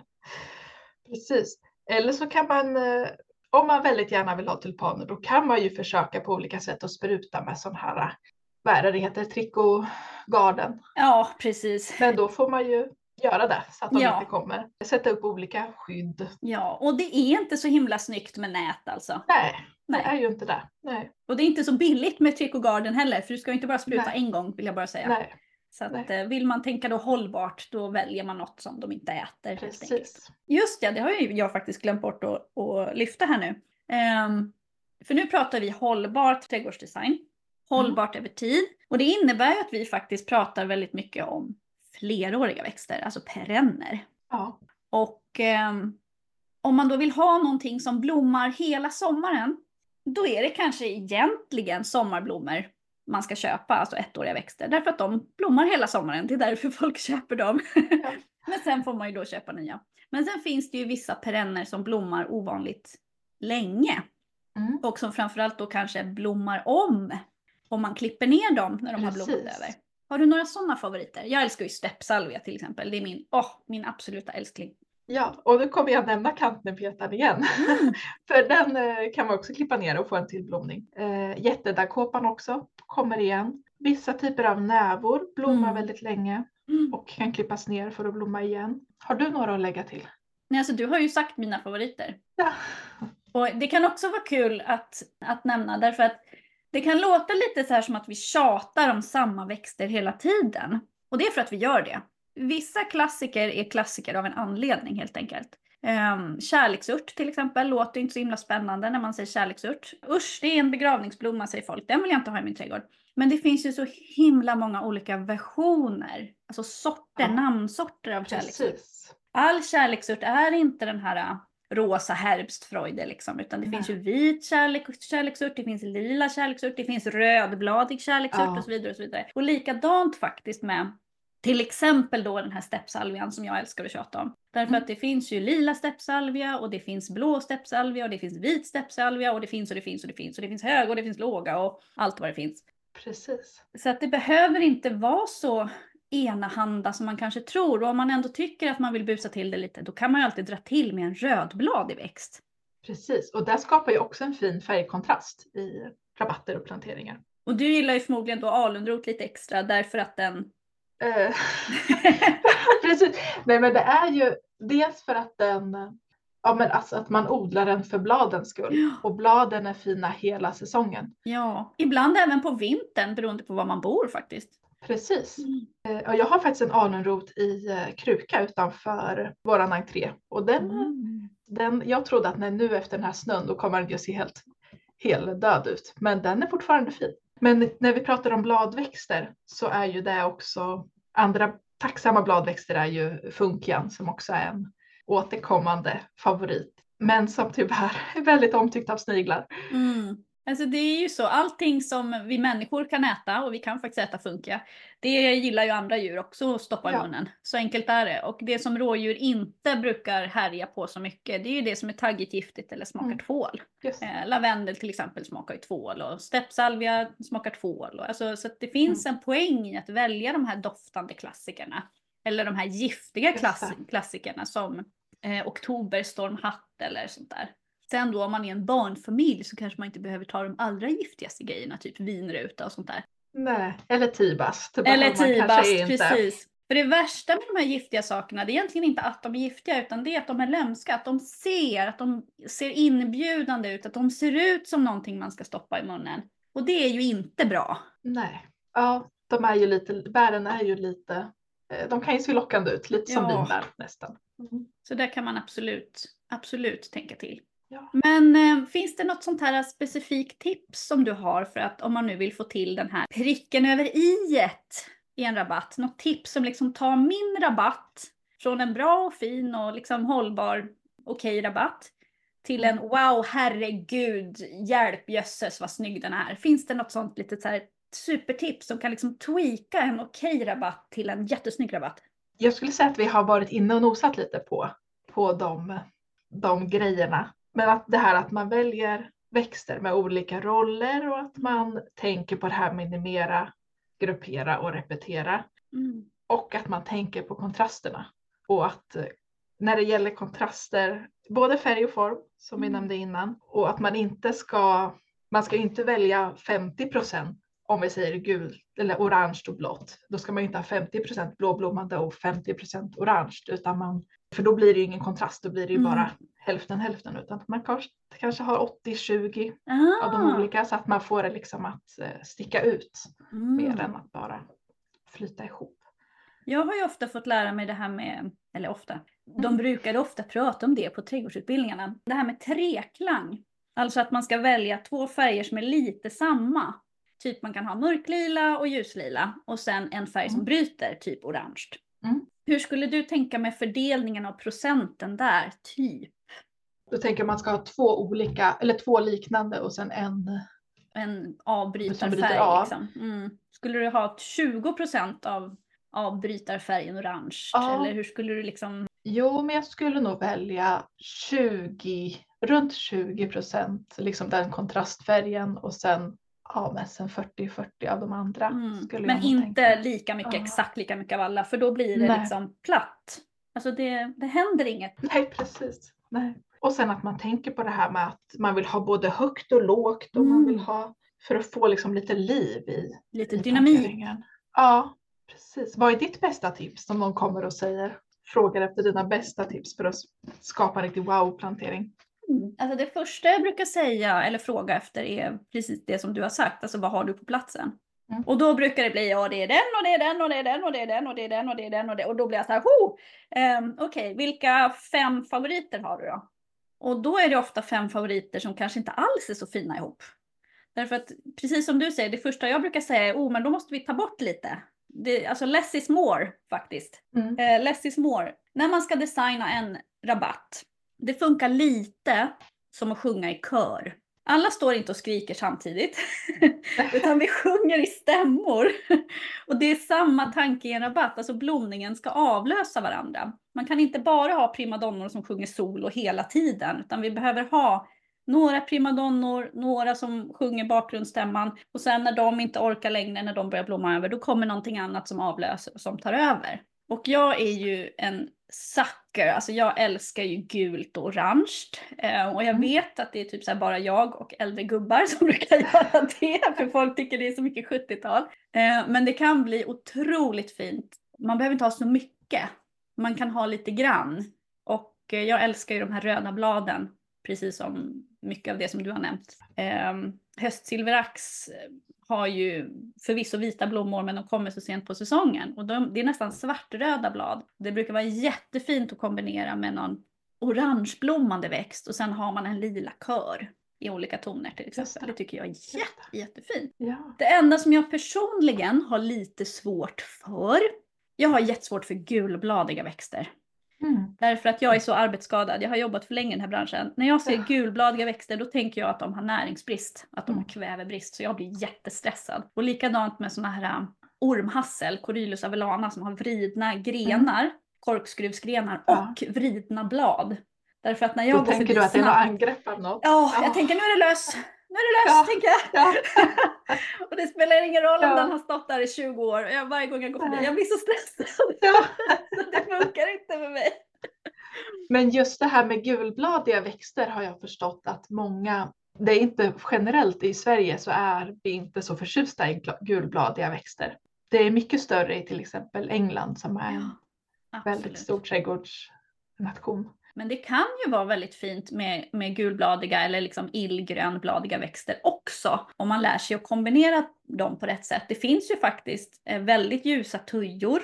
Precis. Eller så kan man, eh, om man väldigt gärna vill ha tulpaner, då kan man ju försöka på olika sätt att spruta med sån här, eh, vad är det det heter, trikogarden. Ja, precis. Men då får man ju göra det så att de Ja. inte kommer. Sätta upp olika skydd. Ja, och det är inte så himla snyggt med nät alltså. Nej, det Nej. är ju inte det. Nej, Och det är inte så billigt med Trico Garden heller, för du ska ju inte bara spruta Nej. en gång vill jag bara säga. nej, Så att, nej. eh, vill man tänka då hållbart, då väljer man något som de inte äter precis. Just ja, det har ju jag faktiskt glömt bort att, att lyfta här nu. Ehm, för nu pratar vi hållbart trädgårdsdesign. Hållbart över tid. Och det innebär ju att vi faktiskt pratar väldigt mycket om fleråriga växter, alltså perenner. Ja, Och ehm, om man då vill ha någonting som blommar hela sommaren, då är det kanske egentligen sommarblommor man ska köpa, alltså ettåriga växter. Därför att de blommar hela sommaren, det är därför folk köper dem. Ja. Men sen får man ju då köpa nya. Men sen finns det ju vissa perenner som blommar ovanligt länge. Mm. Och som framförallt då kanske blommar om. Om man klipper ner dem när de har blommat Precis. över. Har du några sådana favoriter? Jag älskar ju steppsalvia till exempel. Det är min, åh, min absoluta älskling. ja, och nu kommer jag nämna kantnepetan igen. Mm. För den eh, kan man också klippa ner och få en till blomning. Eh, jättedagkåpan också kommer igen. Vissa typer av nävor blommar Mm. väldigt länge Mm. och kan klippas ner för att blomma igen. Har du några att lägga till? Nej, alltså, du har ju sagt mina favoriter. Ja, Och det kan också vara kul att, att nämna därför att det kan låta lite så här som att vi tjatar om samma växter hela tiden. Och det är för att vi gör det. Vissa klassiker är klassiker av en anledning helt enkelt. Um, kärleksört till exempel låter inte så himla spännande när man säger kärleksört. Usch, det är en begravningsblomma säger folk. Den vill jag inte ha i min trädgård. Men det finns ju så himla många olika versioner, alltså sorter, Ja. namnsorter av kärleksört. All kärleksört är inte den här rosa herbstfreude liksom, utan det Nej. finns ju vit kärlek, kärleksört, det finns lila kärleksört, det finns rödbladig kärleksört Ja. och så vidare och så vidare. Och likadant faktiskt med till exempel då den här steppsalvian som jag älskar att tjata om. Därför Mm. att det finns ju lila steppsalvia och det finns blå steppsalvia och det finns vit steppsalvia och det finns och det finns och det finns och det finns höga och det finns låga och allt vad det finns. Precis. Så att det behöver inte vara så enahanda som man kanske tror. Och om man ändå tycker att man vill busa till det lite, då kan man ju alltid dra till med en rödbladig växt. Precis. Och det skapar ju också en fin färgkontrast i rabatter och planteringar. Och du gillar ju förmodligen då alunrot lite extra därför att den Eh, Precis. Nej men det är ju dels för att den, ja men alltså att man odlar den för bladens skull. Ja. Och bladen är fina hela säsongen. Ja, ibland även på vintern beroende på var man bor faktiskt. Precis. Eh, Och jag har faktiskt en alunrot i eh, kruka utanför våran entré. Och den, Mm. den, jag trodde att när nu efter den här snön då kommer den ju se helt, helt död ut. Men den är fortfarande fin. Men när vi pratar om bladväxter så är ju det också andra tacksamma bladväxter är ju funkian som också är en återkommande favorit. Men som tyvärr är väldigt omtyckt av sniglar. Mm. Alltså det är ju så, allting som vi människor kan äta, och vi kan faktiskt äta funka, det gillar ju andra djur också att stoppa i Ja. munnen. Så enkelt är det. Och det som rådjur inte brukar härja på så mycket, det är ju det som är taggigt giftigt eller smakar Mm. tvål. Eh, lavendel till exempel smakar ju tvål och steppsalvia smakar tvål. Och, alltså, så att det finns Mm. en poäng i att välja de här doftande klassikerna. Eller de här giftiga klass- klassikerna som eh, oktoberstormhatt eller sånt där. Sen då om man är en barnfamilj så kanske man inte behöver ta de allra giftigaste grejerna, typ vinruta och sånt där. Nej, eller tibast. Eller tibast, precis. För det värsta med de här giftiga sakerna, det är egentligen inte att de är giftiga, utan det är att de är lömska. Att de ser, att de ser inbjudande ut, att de ser ut som någonting man ska stoppa i munnen. Och det är ju inte bra. Nej. Ja, de är ju lite, bären är ju lite, eh, de kan ju se lockande ut, lite som Ja. nästan. Mm. Så där kan man absolut, absolut tänka till. Ja. Men eh, finns det något sånt här specifikt tips som du har för att om man nu vill få till den här pricken över iet i en rabatt? Något tips som liksom tar min rabatt från en bra och fin och liksom hållbar okej rabatt till en wow herregud hjälp jösses vad snygg den är. Finns det något sånt litet så här supertips som kan liksom tweaka en okej rabatt till en jättesnygg rabatt? Jag skulle säga att vi har varit inne och nosat lite på, på de, de grejerna. Men att det här att man väljer växter med olika roller och att man tänker på det här minimera, gruppera och repetera. Mm. Och att man tänker på kontrasterna. Och att eh, när det gäller kontraster, både färg och form som vi Mm. nämnde innan. Och att man inte ska, man ska inte välja 50 om vi säger gult eller orange och blått. Då ska man inte ha 50% blåblommande och 50% orange. Utan man, för då blir det ju ingen kontrast, då blir det ju Mm. bara hälften hälften. Utan man kanske, kanske har 80-20 av de Ah. olika så att man får det liksom att eh, sticka ut mer Mm. än att bara flyta ihop. Jag har ju ofta fått lära mig det här med, eller ofta, de Mm. brukade ofta prata om det på trädgårdsutbildningarna. Det här med treklang. Alltså att man ska välja två färger som är lite samma. Typ man kan ha mörklila och ljuslila och sen en färg som Mm. bryter, typ orange. Mm. Hur skulle du tänka med fördelningen av procenten där, typ? Då tänker man ska ha två olika, eller två liknande och sen en. En avbrytarfärg av. liksom. Mm. Skulle du ha 20% av avbrytarfärgen orange? Ja. Eller hur skulle du liksom Jo, men jag skulle nog välja 20, runt 20 procent, liksom den kontrastfärgen och sen, ja, men sen 40-40 av de andra. Mm. Men inte tänka. lika mycket, Ja. exakt lika mycket av alla, för då blir det Nej. liksom platt. Alltså det, det händer inget. Nej, precis. Nej. Och sen att man tänker på det här med att man vill ha både högt och lågt och man Mm. vill ha för att få liksom lite liv i, Lite i dynamik. Ja, precis. Vad är ditt bästa tips om någon kommer och säger, frågar efter dina bästa tips för att skapa en riktig wow-plantering? Mm. Alltså det första jag brukar säga eller fråga efter är precis det som du har sagt, alltså vad har du på platsen? Mm. Och då brukar det bli, ja det är den och det är den och det är den och det är den och det är den och det är den och det och då blir jag så här, ho! Um, Okej, vilka fem favoriter har du då? Och då är det ofta fem favoriter som kanske inte alls är så fina ihop. Därför att precis som du säger, det första jag brukar säga är, oh men då måste vi ta bort lite. Det, alltså less is more faktiskt. Mm. Eh, less is more. När man ska designa en rabatt, det funkar lite som att sjunga i kör. Alla står inte och skriker samtidigt, utan vi sjunger i stämmor. Och det är samma tanke i en rabatt, alltså blomningen ska avlösa varandra. Man kan inte bara ha primadonnor som sjunger solo hela tiden, utan vi behöver ha några primadonnor, några som sjunger bakgrundsstämman och sen när de inte orkar längre, när de börjar blomma över, då kommer någonting annat som avlöser och som tar över. Och jag är ju en sucker, alltså jag älskar ju gult och orange. Eh, och jag Mm. vet att det är typ så bara jag och äldre gubbar som brukar göra det, för folk tycker det är så mycket 70-tal. Eh, men det kan bli otroligt fint. Man behöver inte ha så mycket, man kan ha lite grann. Och eh, jag älskar ju de här röda bladen, precis som mycket av det som du har nämnt. Höstsilverax har ju förvisso vita blommor men de kommer så sent på säsongen. Och de, det är nästan svartröda blad. Det brukar vara jättefint att kombinera med någon orangeblommande växt och sen har man en lila kör i olika toner till exempel. det. Det tycker jag är jätte, jättefint. Ja. Det enda som jag personligen har lite svårt för, jag har jättesvårt för gulbladiga växter. Mm. Därför att jag är så arbetsskadad, jag har jobbat för länge i den här branschen. När jag ser Ja. gulbladiga växter då tänker jag att de har näringsbrist, att de har Mm. kvävebrist. Så jag blir jättestressad. Och likadant med såna här um, ormhassel, Corylus avellana, som har vridna grenar, korkskruvsgrenar Ja. och vridna blad. Därför att när jag Då går tänker du att det är något angrepp av något? Ja, Ja. jag tänker nu är det lös. Nu är det lös, Ja. tänker jag. Ja. och det spelar ingen roll om Ja. den har stått där i 20 år. Jag, varje gång jag går förbi, jag blir så stressad. Ja. så det funkar inte med mig. Men just det här med gulbladiga växter har jag förstått att många, det är inte generellt i Sverige så är vi inte så förtjusta i gulbladiga växter. Det är mycket större i till exempel England som är en väldigt stor trädgårdsnation. Men det kan ju vara väldigt fint med, med gulbladiga eller liksom illgrönbladiga växter också. Om man lär sig att kombinera dem på rätt sätt. Det finns ju faktiskt eh, väldigt ljusa tujor.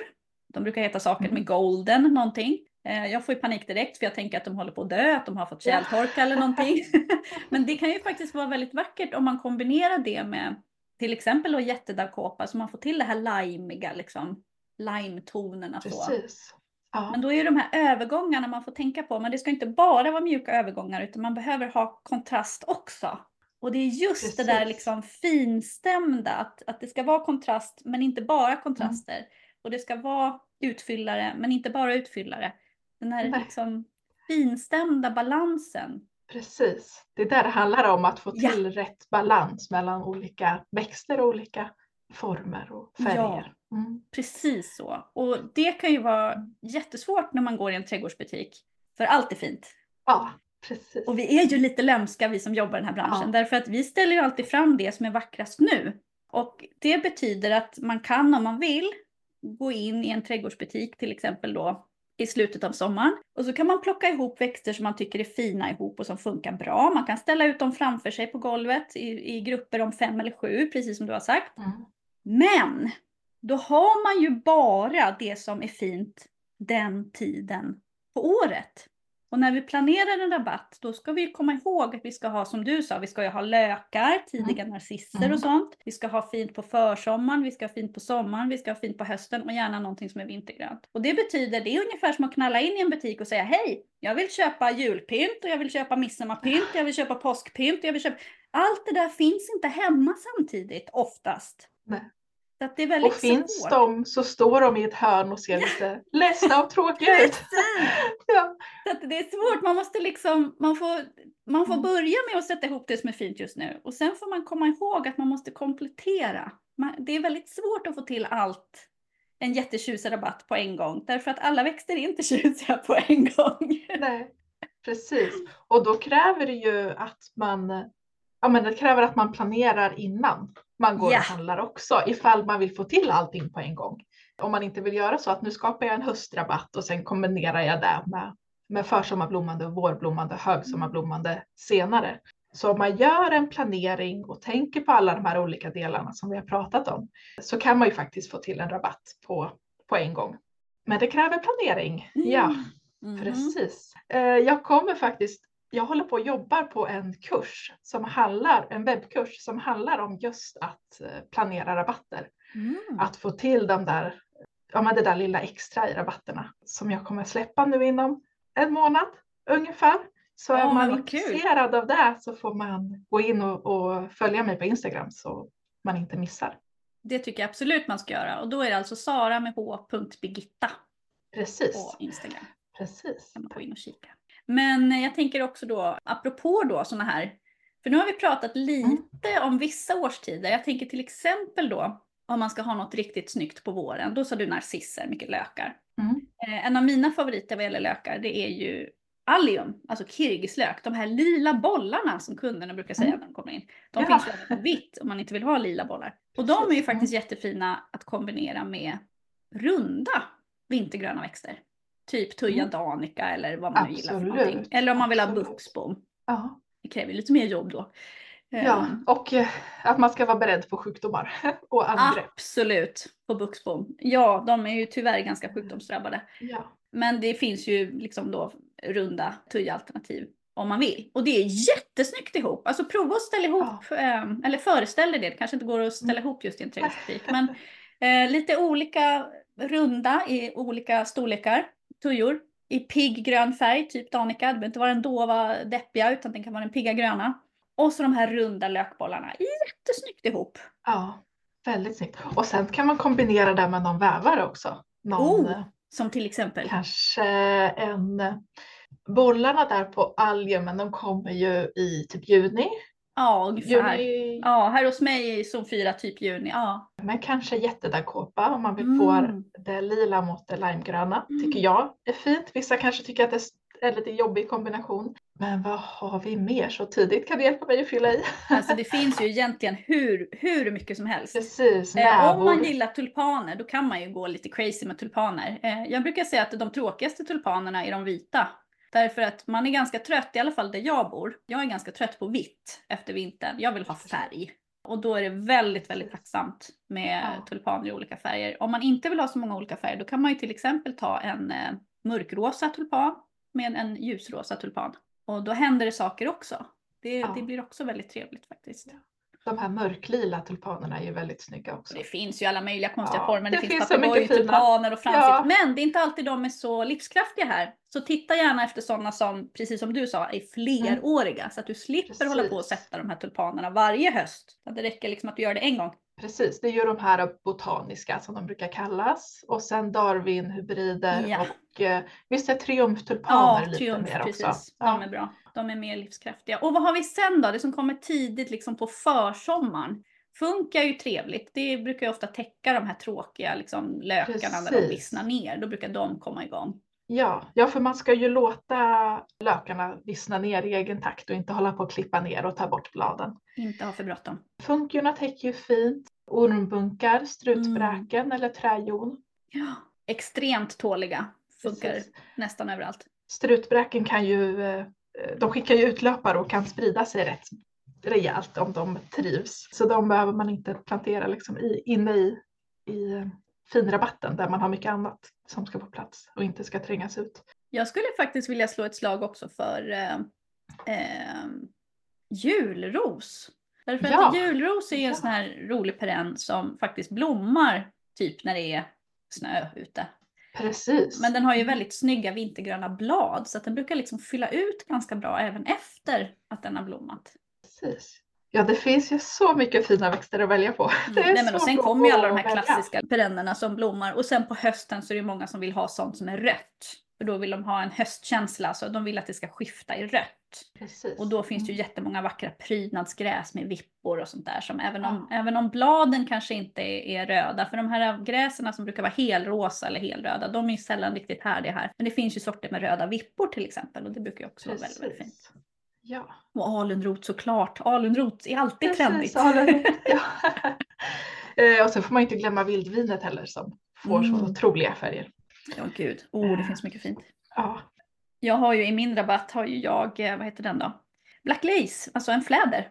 De brukar heta saker Mm. med golden någonting. Eh, Jag får ju panik direkt för jag tänker att de håller på att dö, att de har fått tjältorka eller någonting. Men det kan ju faktiskt vara väldigt vackert om man kombinerar det med till exempel då jättedagkåpa så man får till det här limeiga liksom. Lime-tonerna. Precis. Ja. Men då är de här övergångarna man får tänka på. Men det ska inte bara vara mjuka övergångar utan man behöver ha kontrast också. Och det är just det där Precis. liksom finstämda, att, att det ska vara kontrast men inte bara kontraster. Mm. Och det ska vara utfyllare men inte bara utfyllare. Den här Nej. liksom finstämda balansen. Precis. Det är där det handlar om att få Ja. till rätt balans mellan olika växter och olika former och färger. Mm. Precis så. Och det kan ju vara jättesvårt när man går i en trädgårdsbutik. För allt är fint. Ja, precis. Och vi är ju lite lömska vi som jobbar i den här branschen. Ja. Därför att vi ställer ju alltid fram det som är vackrast nu. Och det betyder att man kan om man vill gå in i en trädgårdsbutik till exempel då i slutet av sommaren. Och så kan man plocka ihop växter som man tycker är fina ihop och som funkar bra. Man kan ställa ut dem framför sig på golvet i, i grupper om fem eller sju, precis som du har sagt. Mm. Men då har man ju bara det som är fint den tiden på året. Och när vi planerar en rabatt då ska vi komma ihåg att vi ska ha som du sa, vi ska ju ha lökar, tidiga narcisser Mm. och sånt. Vi ska ha fint på försommaren, vi ska ha fint på sommaren, vi ska ha fint på hösten och gärna någonting som är vintergrönt. Och det betyder, det är ungefär som att knalla in i en butik och säga hej, jag vill köpa julpynt och jag vill köpa midsommarpynt, jag vill köpa påskpynt, jag vill köpa... Allt det där finns inte hemma samtidigt oftast. Nej. Det är väldigt Och finns svårt. de så står de i ett hörn och ser lite ledsna och tråkiga ut. Ja. Så att det är svårt, man måste liksom, man får, man får Mm. börja med att sätta ihop det som är fint just nu. Och sen får man komma ihåg att man måste komplettera. Man, det är väldigt svårt att få till allt, en jättetjusig rabatt på en gång. Därför att alla växter är inte tjusiga på en gång. Nej, precis. Och då kräver det ju att man, ja men det kräver att man planerar innan man går Ja. och handlar också, ifall man vill få till allting på en gång. Om man inte vill göra så att nu skapar jag en höstrabatt och sen kombinerar jag det med, med försommarblommande, vårblommande, högsommarblommande senare. Så om man gör en planering och tänker på alla de här olika delarna som vi har pratat om så kan man ju faktiskt få till en rabatt på, på en gång. Men det kräver planering. Ja. Mhm. Precis. Eh, Jag kommer faktiskt, jag håller på och jobbar på en kurs som handlar, en webbkurs som handlar om just att eh, planera rabatter. Mm. Att få till de där, ja men det där lilla extra i rabatterna som jag kommer släppa nu inom en månad ungefär. Så Ja, är man vad kul. intresserad av det så får man gå in och, och följa mig på Instagram så man inte missar. Det tycker jag absolut man ska göra. Och då är det alltså Sara med h.birgitta Precis, på Instagram. precis. kan man gå in och kika. Men jag tänker också då, apropå då sådana här, för nu har vi pratat lite om vissa årstider. Jag tänker till exempel då om man ska ha något riktigt snyggt på våren, då sa du narcisser, mycket lökar. Mm. Eh, en av mina favoriter vad gäller lökar, det är ju allium, alltså kirgislök. De här lila bollarna som kunderna brukar säga Mm. när de kommer in. De Ja. finns även på vitt om man inte vill ha lila bollar. Och de är ju faktiskt jättefina att kombinera med runda vintergröna växter. Typ tuja Mm. danica eller vad man nu gillar för Absolut, någonting. Eller om man vill ha absolut. buxbom. Ja. Det kräver lite mer jobb då. ja, Ehm, och eh, att man ska vara beredd på sjukdomar och angrepp. Absolut, på buxbom. Ja, de är ju tyvärr ganska sjukdomsdrabbade. Ja. Men det finns ju liksom då runda tujalternativ om man vill. Och det är jättesnyggt ihop. Alltså prova att ställa ihop, eh, eller föreställ dig det, det kanske inte går att ställa Mm. ihop just i en trädgårdsbutik. Men eh, lite olika runda i olika storlekar, tujor. I pigg grön färg, typ danica. Det behöver inte vara den dova deppiga utan den kan vara den pigga gröna. Och så de här runda lökbollarna. Jättesnyggt ihop. ja, väldigt snyggt. Och sen kan man kombinera det med någon vävare också. Någon, Oh. eh, Som till exempel. Kanske en... Bollarna där på alliumen de kommer ju i typ juni. Ja, ungefär. juni Ja, här hos mig i zon 4, typ juni. Ja. Men kanske jättedagkåpa om man vill få Mm. det lila mot det limegröna. Mm. Tycker jag är fint. Vissa kanske tycker att det är lite jobbig kombination. Men vad har vi mer så tidigt? Kan du hjälpa mig att fylla i? Alltså det finns ju egentligen hur, hur mycket som helst. Precis, Eh, om man gillar tulpaner då kan man ju gå lite crazy med tulpaner. Eh, jag brukar säga att de tråkigaste tulpanerna är de vita. Därför att man är ganska trött, i alla fall där jag bor. Jag är ganska trött på vitt efter vintern. Jag vill ha färg. Och då är det väldigt, väldigt tacksamt med Ja. tulpaner i olika färger. Om man inte vill ha så många olika färger då kan man ju till exempel ta en eh, mörkrosa tulpan med en ljusrosa tulpan. Och då händer det saker också. Det, Ja. det blir också väldigt trevligt faktiskt. De här mörklila tulpanerna är ju väldigt snygga också. det finns ju alla möjliga konstiga Ja, former. Det, det finns, finns papegojtulpaner och framsitt. Ja. Men det är inte alltid de är så livskraftiga här. Så titta gärna efter sådana som, precis som du sa, är fleråriga. Så att du slipper hålla på och Precis. sätta de här tulpanerna varje höst. Det räcker liksom att du gör det en gång. Precis, det är ju de här botaniska som de brukar kallas. Och sen Darwin-hybrider Ja. och eh, visst är triumftulpaner Ja, lite triumf, mer precis. också. De Ja. är bra. De är mer livskraftiga. Och vad har vi sen då? Det som kommer tidigt liksom på försommaren. Funkar ju trevligt. Det brukar ju ofta täcka de här tråkiga liksom, lökarna när de Precis. vissnar ner. Då brukar de komma igång. Ja, ja, för man ska ju låta lökarna vissna ner i egen takt och inte hålla på att klippa ner och ta bort bladen. Inte ha för bråttom. Funkiorna täcker ju fint. Ormbunkar, Mm. strutbräken eller träjon. Ja. Extremt tåliga. Funkar Precis. nästan överallt. Strutbräken kan ju, eh, de skickar ju ut löpare och kan sprida sig rätt rejält om de trivs. Så de behöver man inte plantera liksom i, inne i, i eh, finrabatten där man har mycket annat som ska få plats och inte ska trängas ut. Jag skulle faktiskt vilja slå ett slag också för eh, eh, julros. Därför Ja. att julros är en Ja. sån här rolig perenn som faktiskt blommar typ när det är snö ute. Precis. Men den har ju väldigt snygga vintergröna blad så att den brukar liksom fylla ut ganska bra även efter att den har blommat. Precis. Ja, det finns ju så mycket fina växter att välja på. Mm. Nej, men och sen kommer ju alla de här klassiska perennerna som blommar och sen på hösten så är det många som vill ha sånt som är rött. För då vill de ha en höstkänsla, så de vill att det ska skifta i rött. Precis. Och då finns det ju jättemånga vackra prydnadsgräs med vippor och sånt där som även om, Ja. även om bladen kanske inte är, röda, för de här gräsen som brukar vara helrosa eller helröda, de är ju sällan riktigt härdiga här. Men det finns ju sorter med röda vippor till exempel och det brukar ju också vara väldigt, väldigt fint. Ja. Och alunrot såklart, alunrot är alltid Precis, trendigt. alunrot, ja. Eh, och sen får man inte glömma vildvinet heller som får så Mm. otroliga färger. Ja gud, oh det finns mycket fint. Ja, Jag har ju i min rabatt har ju jag, eh, vad heter den då? Black Lace, alltså en fläder.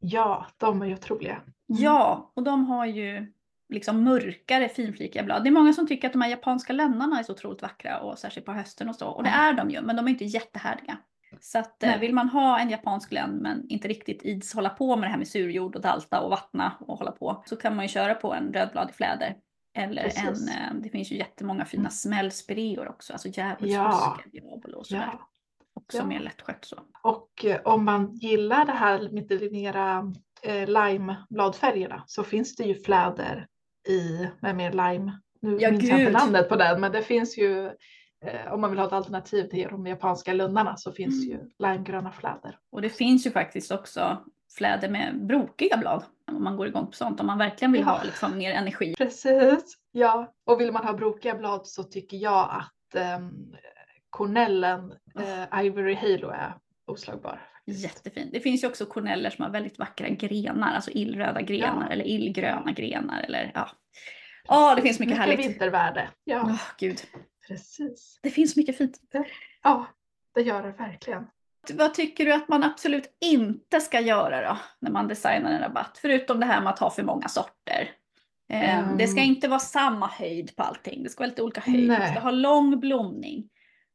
ja de är ju otroliga. Mm. Ja, och de har ju liksom mörkare finflikiga blad. Det är många som tycker att de här japanska lännarna är så otroligt vackra och särskilt på hösten och så. Och det Mm. är de ju, men de är inte jättehärdiga. Så att eh, Nej. vill man ha en japansk länn men inte riktigt ids hålla på med det här med surjord och dalta och vattna och hålla på så kan man ju köra på en rödbladig fläder. Eller Precis. en, eh, det finns ju jättemmånga fina Mm. smällspireor också, alltså Ja. djävulsbuske, diabolo och sådär. Ja. Också Ja. mer lättskött så. Och eh, om man gillar det här lite mera eh, lime-bladfärgerna så finns det ju fläder i med mer lime. Nu Ja, minns jag inte namnet på den men det finns ju om man vill ha ett alternativ till de japanska lunnarna så finns Mm. ju limegröna fläder. Och det finns ju faktiskt också fläder med brokiga blad. Om man går igång på sånt, om man verkligen vill Ja. ha liksom mer energi. Precis. Ja, och vill man ha brokiga blad så tycker jag att um, kornellen eh, Ivory Halo är oslagbar. Jättefint. Det finns ju också korneller som har väldigt vackra grenar, alltså illröda grenar Ja. eller illgröna grenar eller ja. Ja, det finns mycket härligt. vintervärde. Ja, Åh gud, precis. det finns mycket fint. Ja, det gör det verkligen. Vad tycker du att man absolut inte ska göra då när man designar en rabatt? Förutom det här med att ha för många sorter. Eh, Mm. Det ska inte vara samma höjd på allting. Det ska vara lite olika höjd. Det Nej. ska ha lång blomning.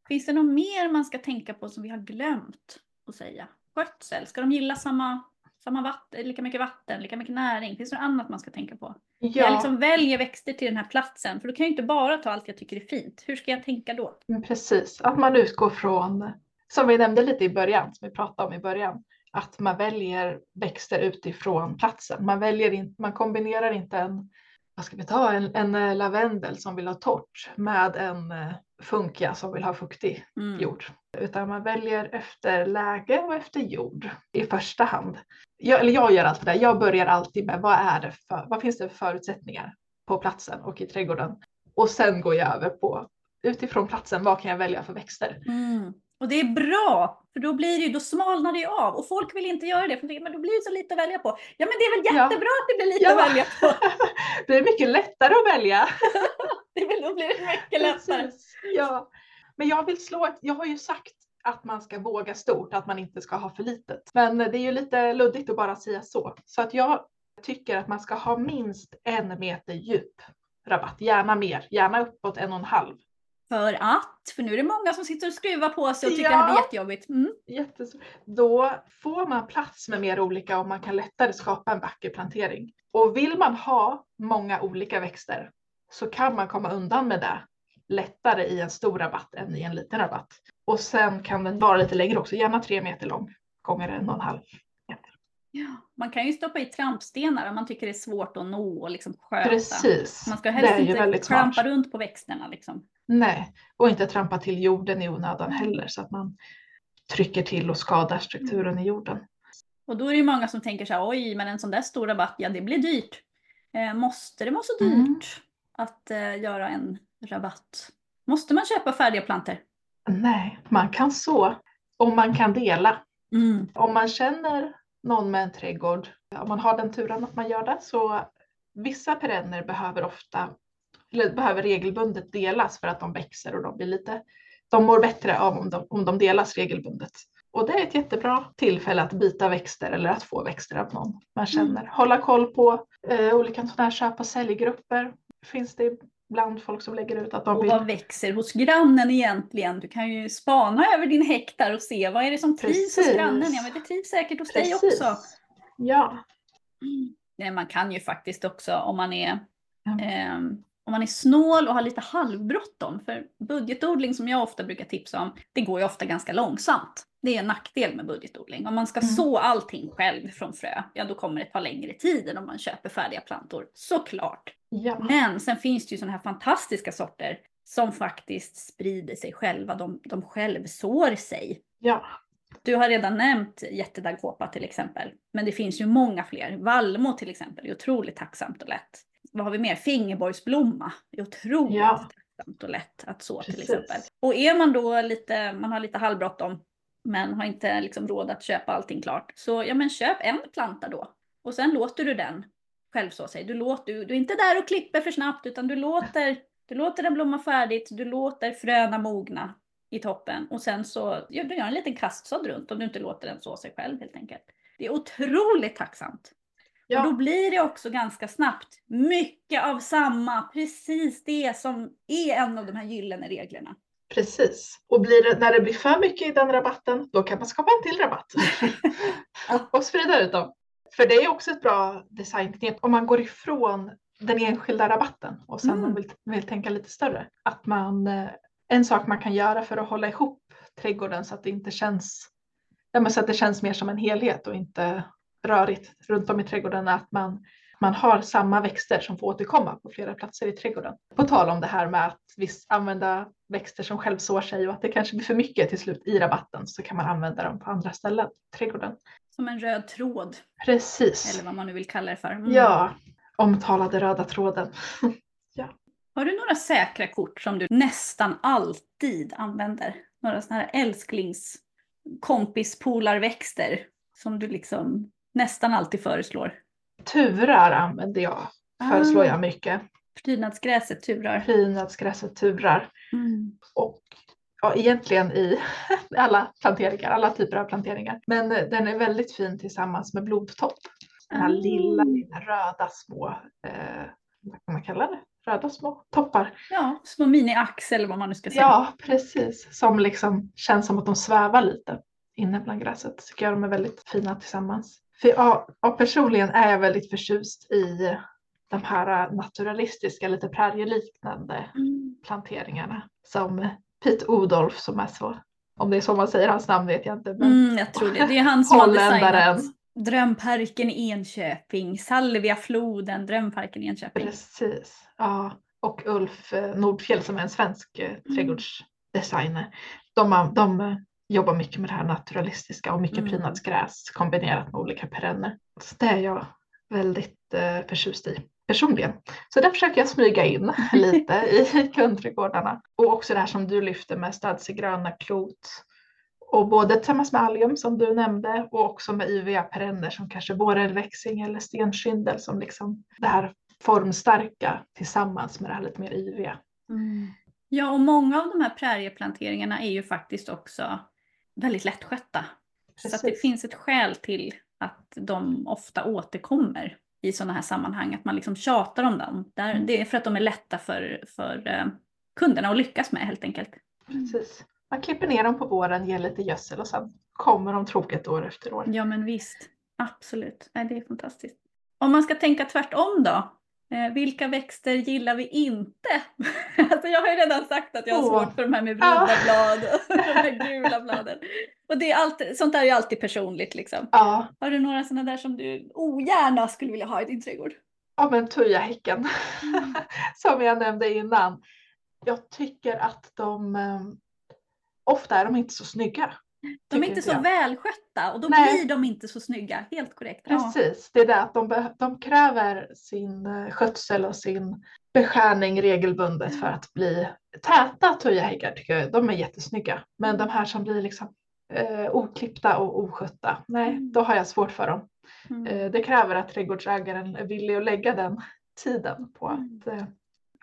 Finns det något mer man ska tänka på som vi har glömt att säga? Skötsel, ska de gilla samma, samma vatten, lika mycket vatten, lika mycket näring? Finns det något annat man ska tänka på? Ja, Jag liksom väljer växter till den här platsen, för då kan jag inte bara ta allt jag tycker är fint. Hur ska jag tänka då? men precis. Att man utgår från, som vi nämnde lite i början, som vi pratade om i början, att man väljer växter utifrån platsen. Man, väljer in, man kombinerar inte en, vad ska vi ta, en, en lavendel som vill ha torrt med en eh, funkia som vill ha fuktig Mm. jord. Utan man väljer efter läge och efter jord i första hand. Jag, eller jag gör alltid det. Jag börjar alltid med vad, är det för, vad finns det för förutsättningar på platsen och i trädgården. Och sen går jag över på utifrån platsen, vad kan jag välja för växter? Mm. Och det är bra, för då blir det ju, då smalnar det av och folk vill inte göra det, för men då blir det så lite att välja på. Ja men det är väl Ja. jättebra att det blir lite Ja. att välja på. Det är mycket lättare att välja. Det väl, då blir det mycket lättare. Precis. Ja. Men jag vill slå ett, jag har ju sagt att man ska våga stort, att man inte ska ha för litet. Men det är ju lite luddigt att bara säga så. Så att jag tycker att man ska ha minst en meter djup rabatt, gärna mer, gärna uppåt en och en halv. För att, för nu är det många som sitter och skruvar på sig och tycker Ja. att det är jättejobbigt. Mm. Jättes- Då får man plats med mer olika och man kan lättare skapa en vacker plantering. Och vill man ha många olika växter så kan man komma undan med det lättare i en stor rabatt än i en liten rabatt. Och sen kan den vara lite längre också, gärna tre meter lång gånger en och en halv. Ja. Man kan ju stoppa i trampstenar om man tycker det är svårt att nå och liksom sköta. Precis, Man ska helst inte trampa smart. runt på växterna. Liksom. Nej, och inte trampa till jorden i onödan heller så att man trycker till och skadar strukturen i jorden. Och då är det ju många som tänker så här, oj, men en sån där stor rabatt, ja det blir dyrt. Eh, måste det vara så dyrt Mm. att eh, göra en rabatt? Måste man köpa färdiga planter? Nej, man kan så och man kan dela. Mm. Om man känner någon med en trädgård, om man har den turen att man gör det, så vissa perenner behöver ofta, eller behöver regelbundet delas för att de växer och de blir lite, de mår bättre av om de, om de delas regelbundet. Och det är ett jättebra tillfälle att byta växter eller att få växter av någon man känner. Hålla koll på eh, olika sådana här köp och säljgrupper. Finns det ibland folk som lägger ut att de Och vill vad växer hos grannen egentligen? Du kan ju spana över din hektar och se vad är det som trivs hos grannen? Ja, men det trivs säkert hos dig Precis. också. Ja. Nej, man kan ju faktiskt också om man är Ja. ehm, om man är snål och har lite halvbråttom, för budgetodling som jag ofta brukar tipsa om, det går ju ofta ganska långsamt. Det är en nackdel med budgetodling. Om man ska Mm. så allting själv från frö, ja då kommer det ta längre tid än om man köper färdiga plantor. Såklart. Ja. Men sen finns det ju sådana här fantastiska sorter som faktiskt sprider sig själva. De, de självsår sig. ja. Du har redan nämnt jättedaggkåpa till exempel. Men det finns ju många fler. Vallmo till exempel är otroligt tacksamt och lätt. Vad har vi mer? Fingerborgsblomma är otroligt Ja. tacksamt och lätt att så till Precis. exempel. Och är man då lite, man har lite halvbråttom men har inte liksom råd att köpa allting klart. Så ja men köp en planta då. Och sen låter du den självså sig. Du, låter, du, du är inte där och klipper för snabbt utan du låter, du låter den blomma färdigt. Du låter fröna mogna i toppen. Och sen så gör du gör en liten kastsådd runt om du inte låter den så sig själv helt enkelt. Det är otroligt tacksamt. Ja. Och då blir det också ganska snabbt mycket av samma, precis det som är en av de här gyllene reglerna. Precis. Och det, när det blir för mycket i den rabatten, då kan man skapa en till rabatt. och sprida ut dem. För det är också ett bra designknep om man går ifrån den enskilda rabatten och sen Mm. vill, vill tänka lite större. Att man, eh, en sak man kan göra för att hålla ihop trädgården så att det inte känns, ja, så att det känns mer som en helhet och inte rörigt runt om i trädgården är att man man har samma växter som får återkomma på flera platser i trädgården. På tal om det här med att visst använda växter som självsår sig och att det kanske blir för mycket till slut i rabatten så kan man använda dem på andra ställen i trädgården. Som en röd tråd, Precis. eller vad man nu vill kalla det för. Mm. Ja, omtalade röda tråden. Har du några säkra kort som du nästan alltid använder? Några sådana här älsklings kompispolarväxter som du liksom nästan alltid föreslår? Turar använder jag, föreslår Ah. jag mycket. Prydnadsgräset turar. Prydnadsgräset turar. Mm. och ja, egentligen i alla planteringar, alla typer av planteringar. Men eh, den är väldigt fin tillsammans med blodtopp. Den här Ah. lilla, lilla röda små, eh, vad kan man kalla det? Röda små toppar. Ja, små mini-ax eller vad man nu ska säga. Ja, precis. Som liksom känns som att de svävar lite inne bland gräset. Tycker jag de är väldigt fina tillsammans. För ja, ja, personligen är jag väldigt förtjust i de här naturalistiska, lite prärieliknande Mm. planteringarna som Pete Odolf som är så, om det är så man säger hans namn vet jag inte. Men Mm, jag tror det. Det är han som har designat Drömparken i Enköping, Salviafloden, Drömparken i Enköping. Precis, ja. Och Ulf eh, Nordfjell som är en svensk eh, trädgårdsdesigner. De, de eh, jobbar mycket med det här naturalistiska och mycket Mm. prydnadsgräs kombinerat med olika perenner. Så det är jag väldigt eh, förtjust i personligen. Så där försöker jag smyga in lite i kundträdgårdarna. Och också det här som du lyfter med stadsegröna klot. Och både tillsammans med allium som du nämnde och också med yviga perenner som kanske vårälväxing eller stenskyndel som liksom det här formstarka tillsammans med det här lite mer yviga. Mm. Ja, och många av de här prärieplanteringarna är ju faktiskt också väldigt lättskötta. Så att det Precis. finns ett skäl till att de ofta återkommer i sådana här sammanhang, att man liksom tjatar om dem. Där, Mm. Det är för att de är lätta för, för eh, kunderna att lyckas med helt enkelt. Precis. Man klipper ner dem på våren, ger lite gödsel och sen kommer de troget år efter år. Ja men visst, absolut. Nej, det är fantastiskt. Om man ska tänka tvärtom då? Eh, vilka växter gillar vi inte? alltså jag har ju redan sagt att jag har svårt för de här med bruna Ja. blad och de här gula bladen. Och det är alltid, sånt där är ju alltid personligt liksom. Ja, Har du några sådana där som du ogärna skulle vilja ha i din trädgård? ja men tujahäcken som jag nämnde innan. Jag tycker att de eh, ofta är de inte så snygga. De är inte så jag. välskötta och då Nej. blir de inte så snygga. Helt korrekt. Precis, det är det att de, de kräver sin eh, skötsel och sin beskärning regelbundet för att bli täta tujahäggar tycker jag. De är jättesnygga. Men de här som blir liksom eh, oklippta och oskötta, nej, Mm. då har jag svårt för dem. Mm. Eh, det kräver att trädgårdsägaren är villig att lägga den tiden på Mm. att, eh,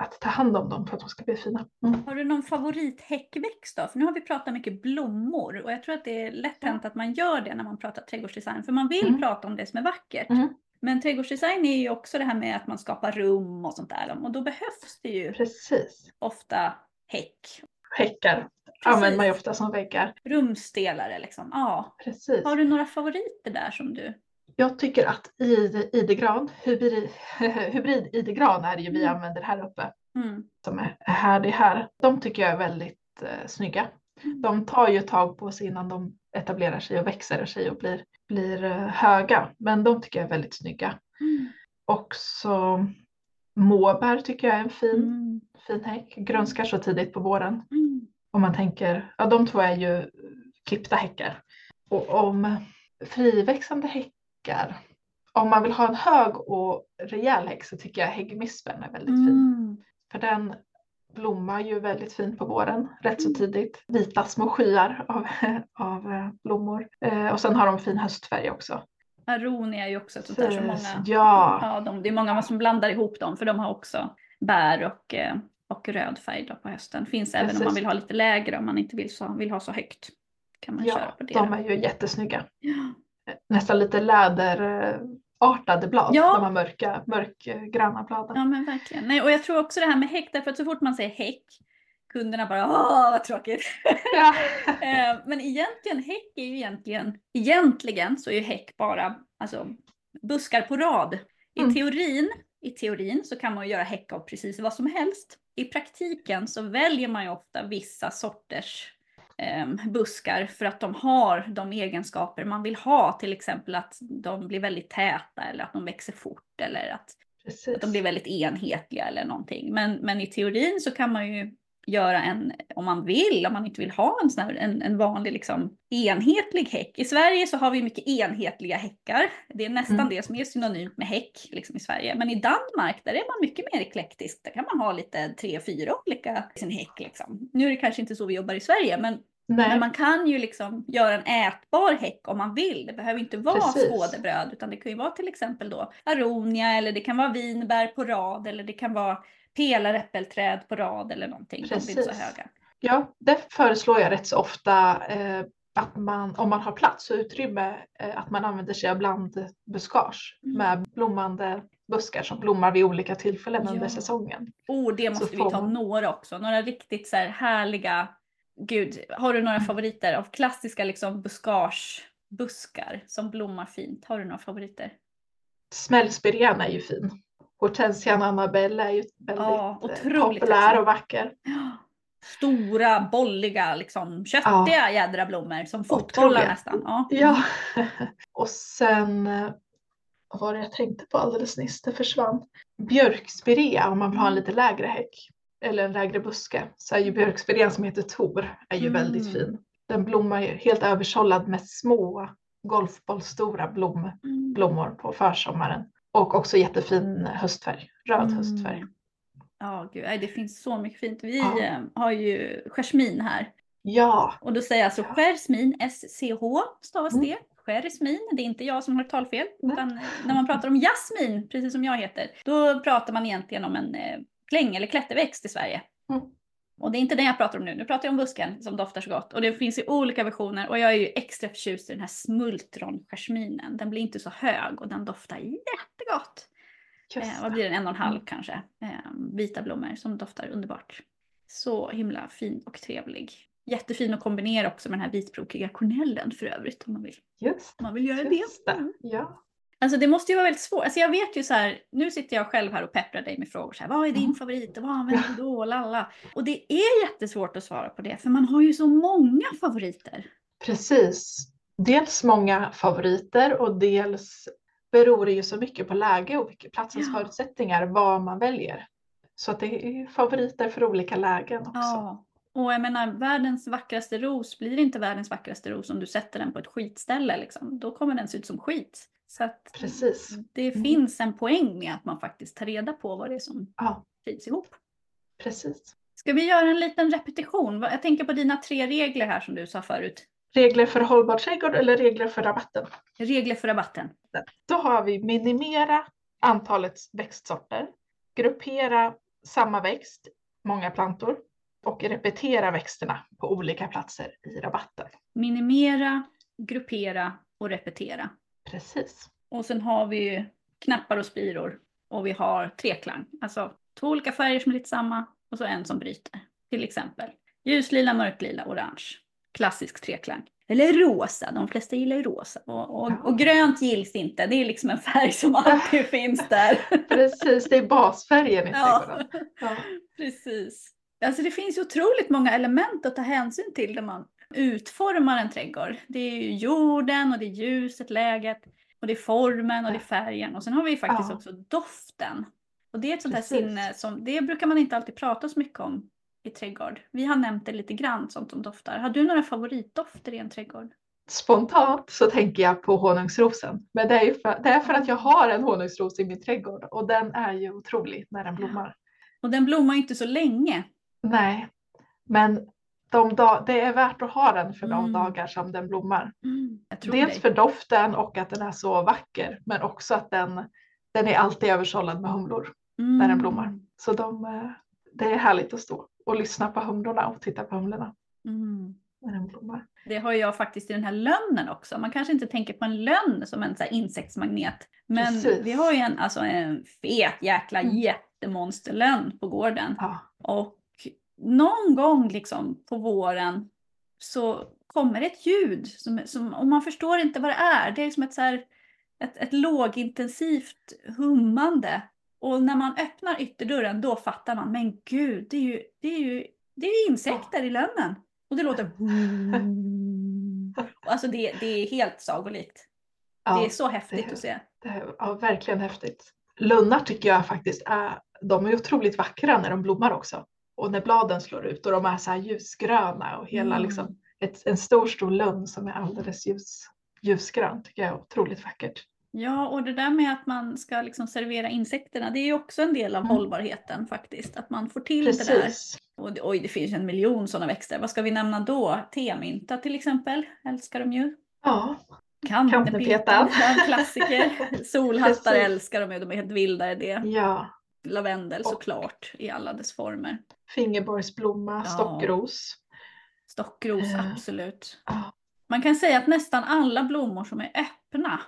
att ta hand om dem för att de ska bli fina. Mm. Har du någon favorithäckväxt då? För nu har vi pratat mycket blommor och jag tror att det är lätt hänt att man gör det när man pratar trädgårdsdesign. För man vill Mm. prata om det som är vackert. Mm. Men trädgårdsdesign är ju också det här med att man skapar rum och sånt där. Och då behövs det ju Precis. ofta häck. Häckar använder man ju ofta som väggar. Rumsdelare liksom. Ja. Precis. Har du några favoriter där som du... Jag tycker att id- idegran, hybrid, hybrid idegran är det ju vi Mm. använder här uppe Mm. som är är härdig här. De tycker jag är väldigt eh, snygga. Mm. De tar ju ett tag på sig innan de etablerar sig och växer sig och blir, blir eh, höga. Men de tycker jag är väldigt snygga. Mm. Också måbär tycker jag är en fin, Mm. fin häck. Grönskar så tidigt på våren. Mm. Om man tänker, ja de två är ju klippta häckar. Och om friväxande häckar, om man vill ha en hög och rejäl häck så tycker jag häggmispen är väldigt fin. Mm. För den blommar ju väldigt fint på våren, rätt så Mm. tidigt. Vita små skyar av, av eh, blommor. Eh, och sen har de fin höstfärg också. Aronia är ju också ett sånt där som många... Ja, Ja, de, det är många som blandar ihop dem för de har också bär och, eh, och röd färg då på hösten. Finns även om Precis. man vill ha lite lägre om man inte vill, så, vill ha så högt. Kan man köra ja på det. de är ju jättesnygga. Ja. Nästan lite läderartade blad. Ja. De har mörka, mörkgröna bladen. ja men verkligen. Nej, och jag tror också det här med häck, därför att så fort man säger häck, kunderna bara åh vad tråkigt. Ja. Eh, men egentligen häck är ju egentligen, egentligen så är ju häck bara alltså, buskar på rad. I Mm. teorin, I teorin så kan man ju göra häck av precis vad som helst. I praktiken så väljer man ju ofta vissa sorters buskar för att de har de egenskaper man vill ha. Till exempel att de blir väldigt täta eller att de växer fort eller att, Precis. att de blir väldigt enhetliga eller någonting. Men, men i teorin så kan man ju göra en, om man vill, om man inte vill ha en, sån här, en, en vanlig liksom, enhetlig häck. I Sverige så har vi mycket enhetliga häckar. Det är nästan Mm. det som är synonymt med häck liksom, i Sverige. Men i Danmark där är man mycket mer eklektisk. Där kan man ha lite tre, fyra olika i sin häck. Liksom. Nu är det kanske inte så vi jobbar i Sverige men Nej, men man kan ju liksom göra en ätbar häck om man vill. Det behöver inte vara Precis. skådebröd utan det kan ju vara till exempel då aronia eller det kan vara vinbär på rad eller det kan vara pelaräppelträd på rad eller någonting. De blir inte så Precis. höga. Ja, det föreslår jag rätt så ofta eh, att man, om man har plats och utrymme, eh, att man använder sig av blandbuskage Mm. med blommande buskar som blommar vid olika tillfällen Ja. under säsongen. Oh, det Så måste vi får ta man- några också. Några riktigt så här härliga, gud, har du några Mm. favoriter av klassiska liksom buskagebuskar som blommar fint? Har du några favoriter? Smällspirean är ju fin. Hortensian Annabelle är ju väldigt Ja, eh, otroligt populär och vacker. Stora, bolliga, liksom köttiga jädra blommor som fotbollar nästan. Ja. Ja, och sen eh, vad var det jag tänkte på alldeles nyss? Det försvann. Björkspirea om man vill ha en lite lägre häck eller en lägre buske så är ju björkspirean som heter Tor är ju väldigt Mm. fin. Den blommar ju helt översållad med små golfbollstora blom, Mm. blommor på försommaren. Och också jättefin höstfärg, röd Mm. höstfärg. Ja, gud, nej, det finns så mycket fint. Vi Ja. eh, har ju jasmin här. Ja, Och då säger jag alltså Ja. skärsmin, S-C-H stavas Mm. det. Skärsmin, det är inte jag som har talfel. Utan eh, när man pratar om jasmin, precis som jag heter, då pratar man egentligen om en kläng eller klätterväxt i Sverige. Mm. Och det är inte den jag pratar om nu, nu pratar jag om busken som doftar så gott. Och det finns i olika versioner och jag är ju extra förtjust i den här smultronjasminen. Den blir inte så hög och den doftar jättegott. Eh, vad blir den? En och en halv Mm. kanske. Eh, vita blommor som doftar underbart. Så himla fin och trevlig. Jättefin att kombinera också med den här vitbrokiga kornellen för övrigt om man vill, Just, om man vill göra just det. det. Ja. Alltså det måste ju vara väldigt svårt. Alltså jag vet ju så här, nu sitter jag själv här och pepprar dig med frågor så här, vad är din Mm. favorit och vad använder du då? Lalla. Och det är jättesvårt att svara på det för man har ju så många favoriter. Precis. Dels många favoriter och dels beror det ju så mycket på läge och platsens Ja. förutsättningar vad man väljer. Så att det är favoriter för olika lägen också. Ja. Och jag menar, världens vackraste ros blir inte världens vackraste ros om du sätter den på ett skitställe. Liksom. Då kommer den se ut som skit. Så att Precis. det Mm. finns en poäng med att man faktiskt tar reda på vad det är som Ja, trivs ihop. precis. Ska vi göra en liten repetition? Jag tänker på dina tre regler här som du sa förut. Regler för hållbar trädgård eller regler för rabatten? Regler för rabatten. Då har vi minimera antalet växtsorter, gruppera samma växt, många plantor och repetera växterna på olika platser i rabatten. Minimera, gruppera och repetera. Precis. Och sen har vi knappar och spiror. Och vi har treklang. Alltså två olika färger som är lite samma och så en som bryter. Till exempel ljuslila, mörklila, orange. Klassisk treklang. Eller rosa, de flesta gillar ju rosa. Och, och, och grönt gills inte, det är liksom en färg som alltid finns där. Precis, det är basfärgen i Ja. Ja. Precis. Alltså det finns otroligt många element att ta hänsyn till när man utformar en trädgård. Det är ju jorden och det är ljuset, läget och det är formen och det är färgen. Och sen har vi ju faktiskt Ja. också doften. Och det är ett sånt här sinne som, det brukar man inte alltid prata så mycket om i trädgård. Vi har nämnt det lite grann, sånt som doftar. Har du några favoritdofter i en trädgård? Spontant så tänker jag på honungsrosen. Men det är, för, det är för att jag har en honungsros i min trädgård och den är ju otrolig när den blommar. Och den blommar inte så länge. Nej, men de det är värt att ha den för de Mm. dagar som den blommar. Tror Dels dig. för doften och att den är så vacker men också att den, den är alltid översållad med humlor när den blommar. Så de, eh, det är härligt att stå och lyssna på humlorna och titta på humlorna Mm. när den blommar. Det har jag faktiskt i den här lönnen också. Man kanske inte tänker på en lönn som en så insektsmagnet. Men Precis. vi har ju en, alltså en fet jäkla Mm. jättemonsterlönn på gården. Ja, Och någon gång liksom på våren så kommer ett ljud som, som och man förstår inte vad det är. Det är som ett, så här, ett, ett lågintensivt hummande. Och när man öppnar ytterdörren då fattar man, men gud, det är ju, det är ju, det är ju insekter i lönnen. Och det låter... Alltså det, det är helt sagolikt. ja. det är så häftigt det- att se. Det ja, verkligen häftigt. Lunnar tycker jag faktiskt är, de är otroligt vackra när de blommar också. Och när bladen slår ut och de är så här ljusgröna och hela Mm. liksom ett, en stor stor lund som är alldeles ljus, ljusgrön tycker jag är otroligt vackert. Ja, och det där med att man ska liksom servera insekterna, det är ju också en del av Mm. hållbarheten faktiskt. Att man får till det där. Precis. Och oj, det finns en miljon sådana växter. Vad ska vi nämna då? Temynta till exempel, älskar de ju. Ja, Kantenpetan, Kantenpetan. en klassiker. Solhattar Precis. älskar de ju, de är helt vilda i det. ja. Lavendel Och- såklart i alla dess former. Fingerborgsblomma, Ja. stockros. Stockros, Eh, absolut. Man kan säga att nästan alla blommor som är öppna,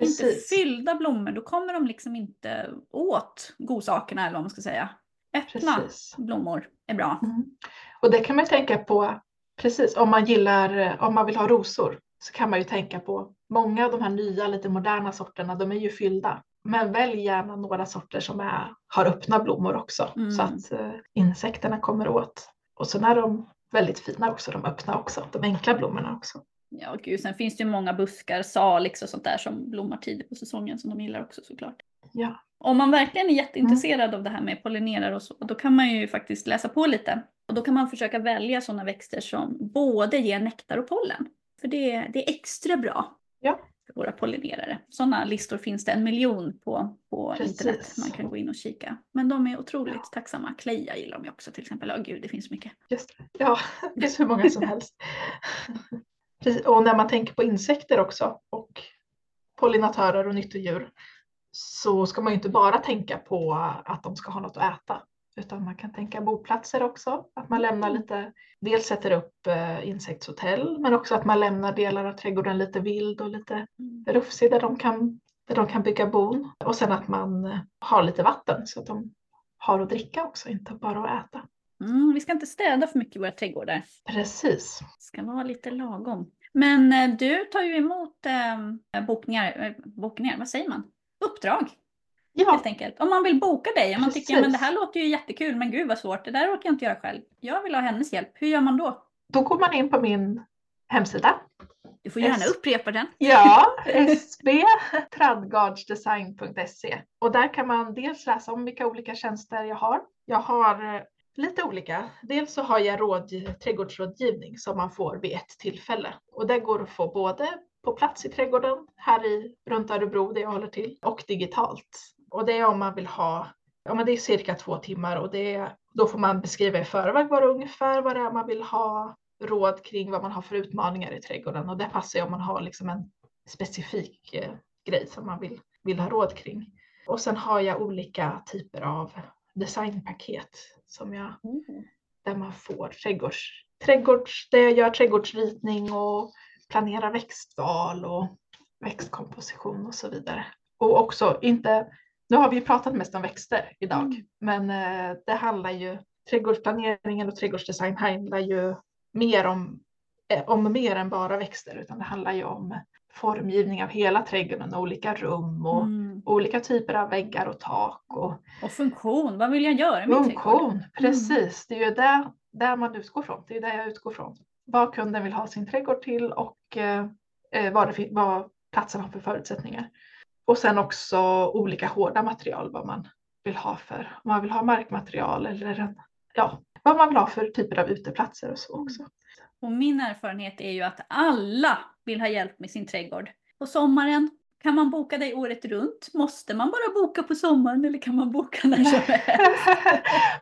inte precis. fyllda blommor, då kommer de liksom inte åt godsakerna eller vad man ska säga. Öppna precis. blommor är bra. Mm. Och det kan man tänka på, precis, om man gillar, om man vill ha rosor så kan man ju tänka på många av de här nya lite moderna sorterna, de är ju fyllda. Men välj gärna några sorter som är, har öppna blommor också Mm. så att eh, insekterna kommer åt. Och så är de väldigt fina också, de öppna också, de enkla blommorna också. Ja, gud, sen finns det ju många buskar, salix och sånt där som blommar tidigt på säsongen som de gillar också såklart. Ja, Om man verkligen är jätteintresserad av det här med pollinerare och så, då kan man ju faktiskt läsa på lite. Och då kan man försöka välja sådana växter som både ger nektar och pollen. För det, det är extra bra Ja. För våra pollinerare. Sådana listor finns det en miljon på, på Precis. internet. Man kan gå in och kika. Men de är otroligt tacksamma. Kleja gillar de också till exempel. Ja gud, det finns mycket. just det. Ja, det finns hur många som helst. Precis. Och när man tänker på insekter också och pollinatörer och nyttodjur så ska man ju inte bara tänka på att de ska ha något att äta utan man kan tänka boplatser också. Att man lämnar lite, dels sätter upp eh, insektshotell men också att man lämnar delar av trädgården lite vild och lite rufsig där de kan, där de kan bygga bon. Och sen att man eh, har lite vatten så att de har att dricka också, inte bara att äta. Mm, vi ska inte städa för mycket i våra trädgårdar. Precis. Det ska vara lite lagom. Men eh, du tar ju emot eh, bokningar, bokningar, vad säger man? Uppdrag Ja, helt enkelt. Om man vill boka dig, om man tycker Precis. men det här låter ju jättekul men gud vad svårt, det där orkar jag inte göra själv. Jag vill ha hennes hjälp, hur gör man då? då går man in på min hemsida. Du får gärna Yes. upprepa den. Ja, sbtradgardsdesign.se och där kan man dels läsa om vilka olika tjänster jag har. Jag har eh, lite olika. Dels så har jag råd, trädgårdsrådgivning som man får vid ett tillfälle och det går att få både på plats i trädgården här i runt Örebro där jag håller till och digitalt. Och det är om man vill ha, ja men det är cirka två timmar och det då får man beskriva i förväg vad det ungefär vad det är man vill ha råd kring vad man har för utmaningar i trädgården och det passar ju om man har liksom en specifik eh, grej som man vill, vill ha råd kring. Och sen har jag olika typer av designpaket som jag, där man får trädgårds, trädgårds, där jag gör trädgårdsritning och planerar växtval och växtkomposition och så vidare. Och också inte, nu har vi pratat mest om växter idag, Mm. men eh, det handlar ju, trädgårdsplaneringen och trädgårdsdesign handlar ju mer om, eh, om mer än bara växter, utan det handlar ju om formgivning av hela trädgården och olika rum och Mm. olika typer av väggar och tak och Och funktion, vad vill jag göra med min trädgård? funktion. Precis, det är ju där, där man utgår från. Det är där jag utgår från. Vad kunden vill ha sin trädgård till och eh, eh, vad, det, vad platsen har för förutsättningar. Och sen också olika hårda material, vad man vill ha för, om man vill ha markmaterial eller en, ja, vad man vill ha för typer av uteplatser och så också. Och min erfarenhet är ju att alla vill ha hjälp med sin trädgård. På sommaren kan man boka dig året runt? Måste man bara boka på sommaren eller kan man boka när som helst?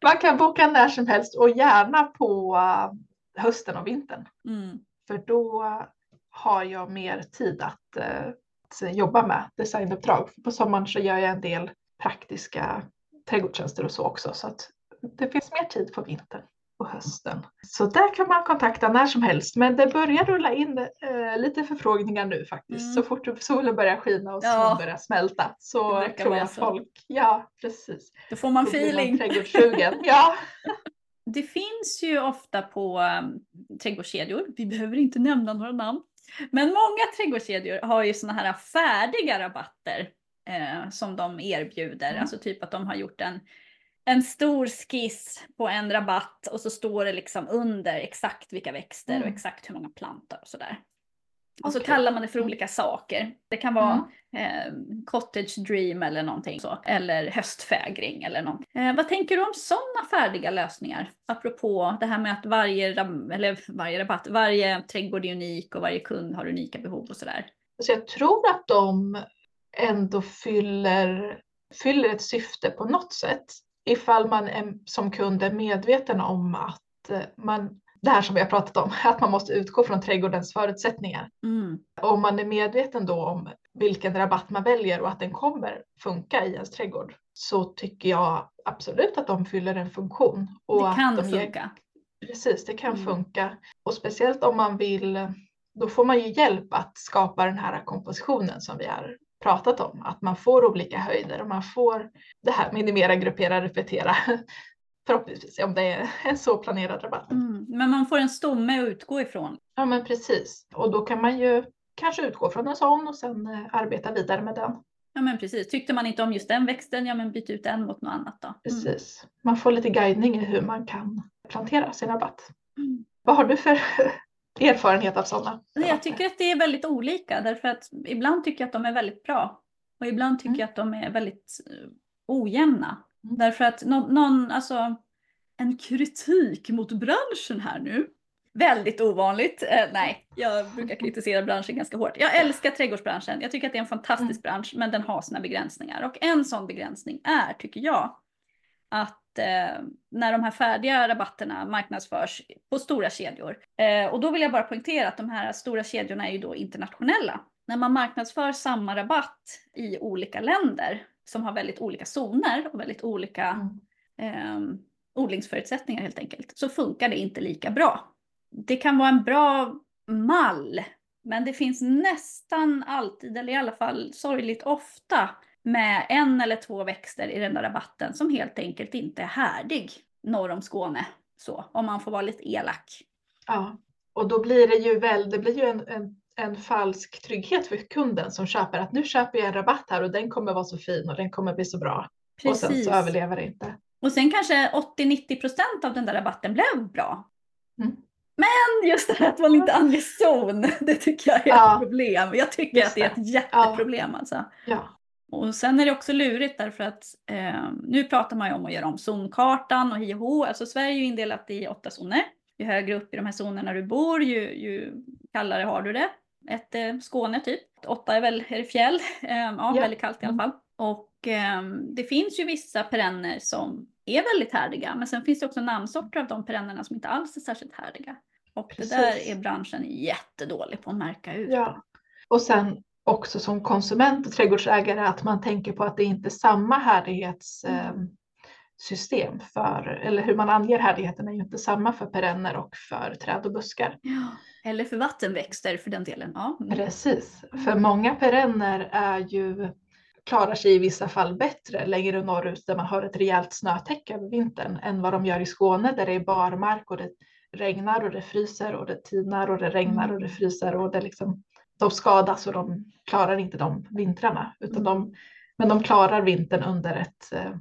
man kan boka när som helst och gärna på eh, hösten och vintern. Mm. För då har jag mer tid att, eh, att jobba med designuppdrag. För på sommaren så gör jag en del praktiska trädgårdstjänster och så också. Så att det finns mer tid på vintern och hösten. Så där kan man kontakta när som helst. Men det börjar rulla in eh, lite förfrågningar nu faktiskt. Mm. Så fort solen börjar skina och Ja. snön börjar smälta så tror jag så. folk, ja precis. Då får man Då feeling. trädgårdssugen. Ja. Det finns ju ofta på um, trädgårdskedjor, vi behöver inte nämna några namn, men många trädgårdskedjor har ju såna här färdiga rabatter eh, som de erbjuder. Mm. Alltså typ att de har gjort en, en stor skiss på en rabatt och så står det liksom under exakt vilka växter och Mm. exakt hur många plantor och sådär. Och så Okej. kallar man det för Mm. olika saker. Det kan vara Mm. eh, cottage dream eller någonting så. Eller höstfägring eller någonting. Eh, vad tänker du om sådana färdiga lösningar? Apropå det här med att varje, eller varje rabatt, varje trädgård är unik och varje kund har unika behov och sådär. Så jag tror att de ändå fyller, fyller ett syfte på något sätt. Ifall man är, som kund är medveten om att eh, man, det här som vi har pratat om, att man måste utgå från trädgårdens förutsättningar. Mm. Och om man är medveten då om vilken rabatt man väljer och att den kommer funka i ens trädgård så tycker jag absolut att de fyller en funktion. Och Det kan de ger- funka. Precis, det kan Mm. funka. Och speciellt om man vill, då får man ju hjälp att skapa den här kompositionen som vi har pratat om. Att man får olika höjder och man får det här minimera, gruppera, repetera. Förhoppningsvis om det är en så planerad rabatt. Mm. Men man får en stomme att utgå ifrån. Ja men precis. Och då kan man ju kanske utgå från en sån och sen eh, arbeta vidare med den. Ja men precis. Tyckte man inte om just den växten, ja men byt ut den mot något annat då. Mm. Precis. Man får lite guidning i hur man kan plantera sin rabatt. Mm. Vad har du för erfarenhet av sådana? Jag tycker att det är väldigt olika därför att ibland tycker jag att de är väldigt bra. Och ibland tycker Mm. jag att de är väldigt eh, ojämna. Mm. Därför att någon, någon, alltså en kritik mot branschen här nu. Väldigt ovanligt. Eh, nej, jag brukar kritisera branschen ganska hårt. Jag älskar trädgårdsbranschen. Jag tycker att det är en fantastisk bransch, men den har sina begränsningar. Och en sån begränsning är, tycker jag, att eh, när de här färdiga rabatterna marknadsförs på stora kedjor. Eh, och då vill jag bara poängtera att de här stora kedjorna är ju då internationella. När man marknadsför samma rabatt i olika länder som har väldigt olika zoner och väldigt olika eh, odlingsförutsättningar helt enkelt, så funkar det inte lika bra. Det kan vara en bra mall, men det finns nästan alltid, eller i alla fall sorgligt ofta, med en eller två växter i den där rabatten som helt enkelt inte är härdig norr om Skåne. Så, om man får vara lite elak. Ja, och då blir det ju väl, det blir ju en, en, en falsk trygghet för kunden som köper att nu köper jag en rabatt här och den kommer vara så fin och den kommer bli så bra. Och sen Precis. så överlever det inte. Och sen kanske 80-90% av den där rabatten blev bra. Mm. Men just det här att man inte anger zon, det tycker jag är Ja. ett problem. Jag tycker Just att det är ett jätteproblem alltså. Ja, Och sen är det också lurigt därför att eh, nu pratar man ju om att göra om zonkartan och hi och hå. Alltså Sverige är ju indelat i åtta zoner. Ju högre upp i de här zonerna du bor, ju, ju kallare har du det. Ett eh, Skåne typ. Åtta är väl är det fjäll. Eh, ja, Ja. väldigt kallt i alla fall. Och eh, det finns ju vissa perenner som är väldigt härdiga. Men sen finns det också namnsorter av de perennerna som inte alls är särskilt härdiga. Och Precis. det där är branschen jättedålig på att märka ut. ja. Och sen också som konsument och trädgårdsägare att man tänker på att det inte är samma härdighetssystem för, eller hur man anger härdigheten är ju inte samma för perenner och för träd och buskar. Ja. Eller för vattenväxter för den delen. Ja. Mm. Precis, för många perenner är ju, klarar sig i vissa fall bättre längre norrut där man har ett rejält snötäcke över vintern än vad de gör i Skåne där det är barmark och det regnar och det fryser och det tinar och det regnar och det fryser och det liksom, de skadas och de klarar inte de vintrarna. Utan de, men de klarar vintern under ett, eh,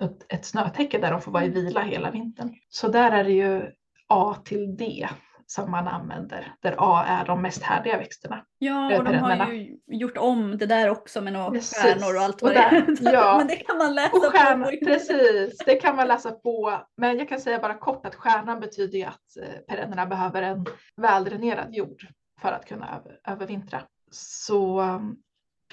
ett, ett snötäcke där de får vara i vila hela vintern. Så där är det ju A till D som man använder, där A är de mest härdiga växterna. Ja, och de har ju gjort om det där också med några Precis. stjärnor och allt vad Och det är. ja. Men det kan man läsa Och stjärna, på precis, det kan man läsa på. Men jag kan säga bara kort att stjärnan betyder ju att eh, perennerna behöver en väldränerad jord för att kunna över, övervintra. Så um,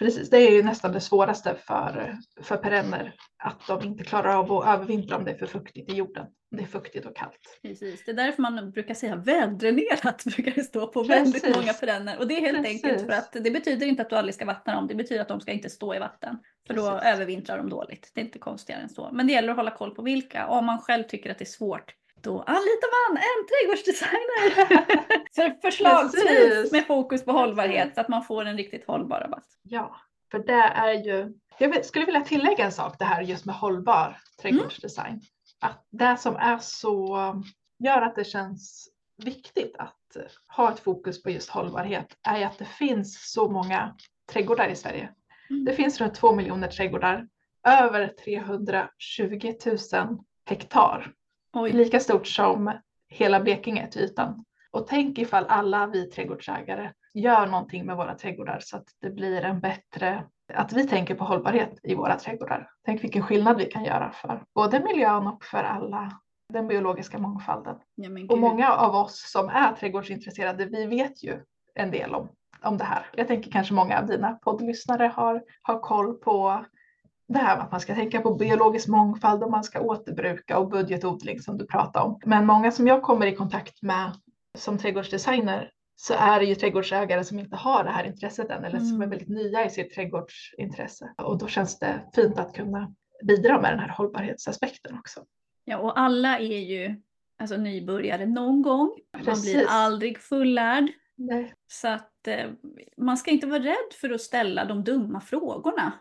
precis, det är ju nästan det svåraste för, för perenner att de inte klarar av att övervintra om det är för fuktigt i jorden. Det är fuktigt och kallt. Precis, det är därför man brukar säga väldränerat brukar det stå på väldigt Precis. många perenner. Och det är helt Precis. enkelt för att det betyder inte att du aldrig ska vattna dem, det betyder att de ska inte stå i vatten. För då Precis. övervintrar de dåligt. Det är inte konstigare än så. Men det gäller att hålla koll på vilka. Om man själv tycker att det är svårt, då anlitar man en trädgårdsdesigner. så förslagsvis med fokus på hållbarhet så att man får en riktigt hållbar rabatt. Ja, för det är ju, jag skulle vilja tillägga en sak det här just med hållbar trädgårdsdesign. Att det som är så, gör att det känns viktigt att ha ett fokus på just hållbarhet är att det finns så många trädgårdar i Sverige. Mm. Det finns runt två miljoner trädgårdar, över 320 000 hektar. Oj. Lika stort som hela Blekinge till ytan. Och tänk ifall alla vi trädgårdsägare gör någonting med våra trädgårdar så att det blir en bättre, att vi tänker på hållbarhet i våra trädgårdar. Tänk vilken skillnad vi kan göra för både miljön och för alla den biologiska mångfalden. Ja, Och många av oss som är trädgårdsintresserade, vi vet ju en del om, om det här. Jag tänker kanske många av dina poddlyssnare har, har koll på det här med att man ska tänka på biologisk mångfald och man ska återbruka och budgetodling som du pratade om. Men många som jag kommer i kontakt med som trädgårdsdesigner så är det ju trädgårdsägare som inte har det här intresset än eller som är Mm. väldigt nya i sitt trädgårdsintresse. Och då känns det fint att kunna bidra med den här hållbarhetsaspekten också. Ja, och alla är ju alltså, nybörjare någon gång. Man blir aldrig fullärd. Nej. Så att eh, man ska inte vara rädd för att ställa de dumma frågorna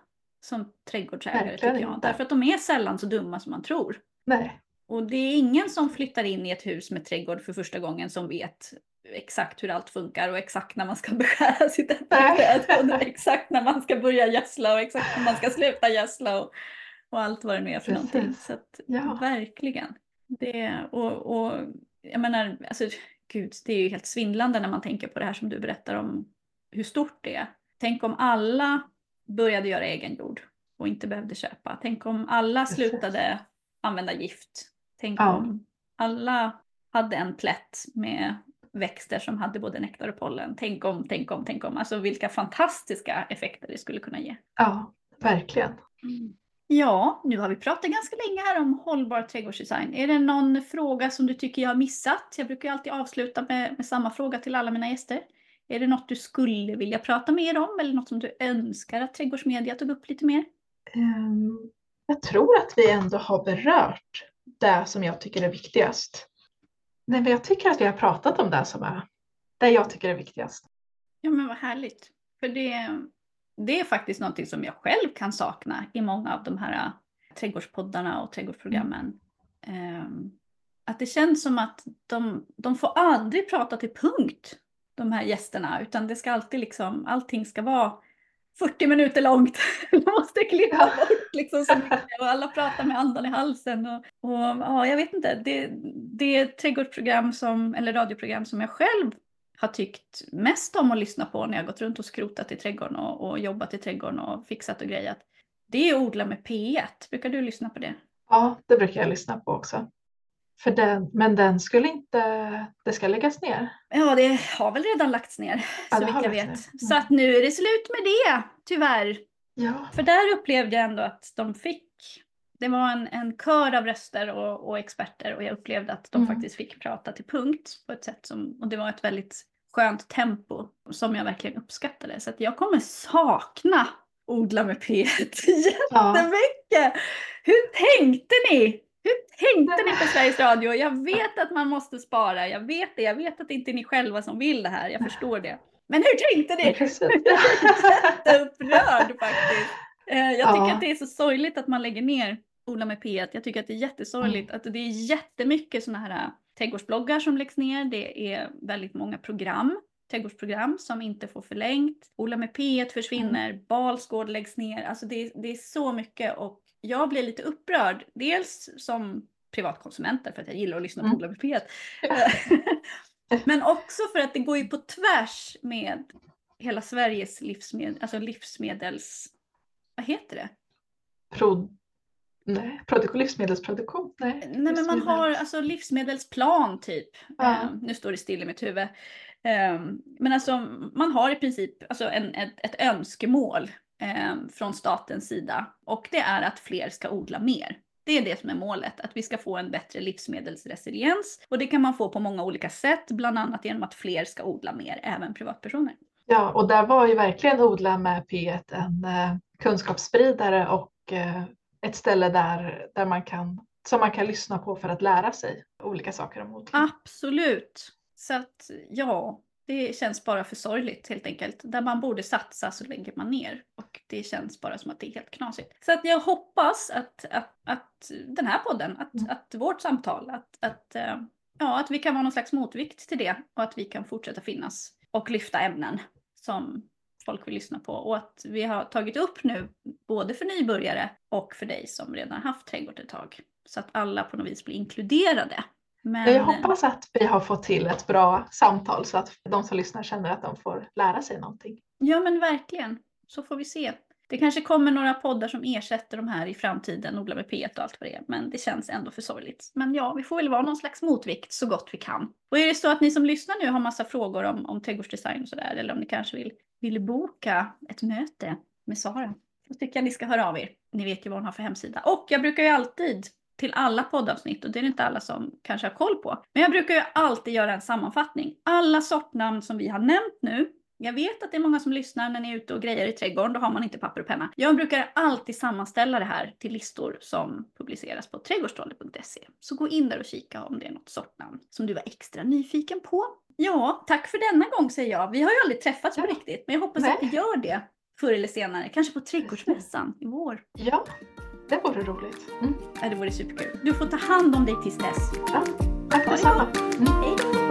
som trädgårdsägare Verkligen tycker jag. inte. Därför att de är sällan så dumma som man tror. Nej. Och det är ingen som flyttar in i ett hus med trädgård för första gången som vet exakt hur allt funkar och exakt när man ska beskära sitt äppelträd och exakt när man ska börja gödsla och exakt när man ska sluta gödsla och, och allt vad det nu är för Precis. någonting. Så att, Ja. Verkligen. Det, och, och jag menar, alltså, gud, det är ju helt svindlande när man tänker på det här som du berättar om hur stort det är. Tänk om alla började göra egen jord och inte behövde köpa. Tänk om alla slutade använda gift. Tänk Ja. om alla hade en plätt med växter som hade både nektar och pollen. Tänk om, tänk om, tänk om. Alltså vilka fantastiska effekter det skulle kunna ge. Ja, verkligen. Ja, nu har vi pratat ganska länge här om hållbar trädgårdsdesign. Är det någon fråga som du tycker jag har missat? Jag brukar ju alltid avsluta med, med samma fråga till alla mina gäster. Är det något du skulle vilja prata mer om eller något som du önskar att trädgårdsmedia tog upp lite mer? Ehm, Jag tror att vi ändå har berört det som jag tycker är viktigast. Nej, men jag tycker att vi har pratat om det som är det jag tycker är viktigast. Ja men vad härligt. För det, det är faktiskt någonting som jag själv kan sakna i många av de här äh, trädgårdspoddarna och trädgårdsprogrammen. Ehm, att det känns som att de, de får aldrig prata till punkt, de här gästerna, utan det ska alltid liksom, allting ska vara 40 minuter långt. De måste klippa bort liksom så mycket och alla pratar med andan i halsen. Och, och ja, jag vet inte, det, det är ett trädgårdsprogram som, eller radioprogram som jag själv har tyckt mest om att lyssna på när jag gått runt och skrotat i trädgården och, och jobbat i trädgården och fixat och grejat. Det är Odla med P1. Brukar du lyssna på det? Ja, det brukar jag lyssna på också. För den, men den skulle inte, det ska läggas ner. Ja, det har väl redan lagts ner, Ja, så vitt jag vet. ner. Så att nu är det slut med det, tyvärr. Ja, För där upplevde jag ändå att de fick, det var en, en kör av röster och, och experter och jag upplevde att de Mm. faktiskt fick prata till punkt på ett sätt som, och det var ett väldigt skönt tempo som jag verkligen uppskattade. Så att jag kommer sakna Odla med P1 ja, jättemycket. Hur tänkte ni? Hur tänkte ni på Sveriges Radio? Jag vet att man måste spara, jag vet det. Jag vet att det inte är ni själva som vill det här, jag förstår det. Men hur tänkte ni? precis. jätteupprörd faktiskt. Eh, Jag tycker Ja. att det är så sorgligt att man lägger ner Ola med P1. Jag tycker att det är jättesorgligt att det är jättemycket sådana här äh, trädgårdsbloggar som läggs ner. Det är väldigt många program, trädgårdsprogram som inte får förlängt. Ola med P1 försvinner, Balsgård läggs ner. Alltså det, är- det är så mycket och jag blir lite upprörd. Dels som privatkonsument för att jag gillar att lyssna på Mm. Ola med P1. Men också för att det går ju på tvärs med hela Sveriges livsmedel, alltså livsmedels... Vad heter det? Pro, nej, produktion, livsmedelsproduktion? Nej, Nej men man har alltså livsmedelsplan typ. Ja. Eh, nu står det still i mitt huvud. Eh, men alltså man har i princip alltså en, ett, ett önskemål eh, från statens sida. Och det är att fler ska odla mer. Det är det som är målet, att vi ska få en bättre livsmedelsresiliens. Och det kan man få på många olika sätt, bland annat genom att fler ska odla mer, även privatpersoner. Ja, och där var ju verkligen Odla med P1 en eh, kunskapsspridare och eh, ett ställe där, där man kan, som man kan lyssna på för att lära sig olika saker om odling. Absolut. Så att ja, det känns bara för sorgligt helt enkelt. Där man borde satsa så lägger man ner. Och det känns bara som att det är helt knasigt. Så att jag hoppas att, att, att den här podden, att, Mm. att vårt samtal, att, att, eh, ja, att vi kan vara någon slags motvikt till det. Och att vi kan fortsätta finnas och lyfta ämnen som folk vill lyssna på. Och att vi har tagit upp nu, både för nybörjare och för dig som redan har haft trädgård ett tag. Så att alla på något vis blir inkluderade Men, Jag hoppas att vi har fått till ett bra samtal så att de som lyssnar känner att de får lära sig någonting. Ja men verkligen. Så får vi se. Det kanske kommer några poddar som ersätter de här i framtiden, Odla med P1 och allt vad det är. Men det känns ändå för sorgligt. Men ja, vi får väl vara någon slags motvikt så gott vi kan. Och är det så att ni som lyssnar nu har massa frågor om, om trädgårdsdesign och sådär, eller om ni kanske vill, vill boka ett möte med Sara, då tycker jag ni ska höra av er. Ni vet ju vad hon har för hemsida. Och jag brukar ju alltid till alla poddavsnitt och det är det inte alla som kanske har koll på. Men jag brukar ju alltid göra en sammanfattning. Alla sortnamn som vi har nämnt nu jag vet att det är många som lyssnar när ni är ute och grejer i trädgården, då har man inte papper och penna. Jag brukar alltid sammanställa det här till listor som publiceras på trädgårdstrolle.se. Så gå in där och kika om det är något sortnamn som du var extra nyfiken på. Ja, tack för denna gång säger jag. Vi har ju aldrig träffats på riktigt, men jag hoppas Nej. att vi gör det förr eller senare. Kanske på trädgårdsmässan i vår. Ja, det vore roligt. Mm. Ja, det vore superkul. Du får ta hand om dig tills dess. Tack Ha det detsamma. Mm. Hej!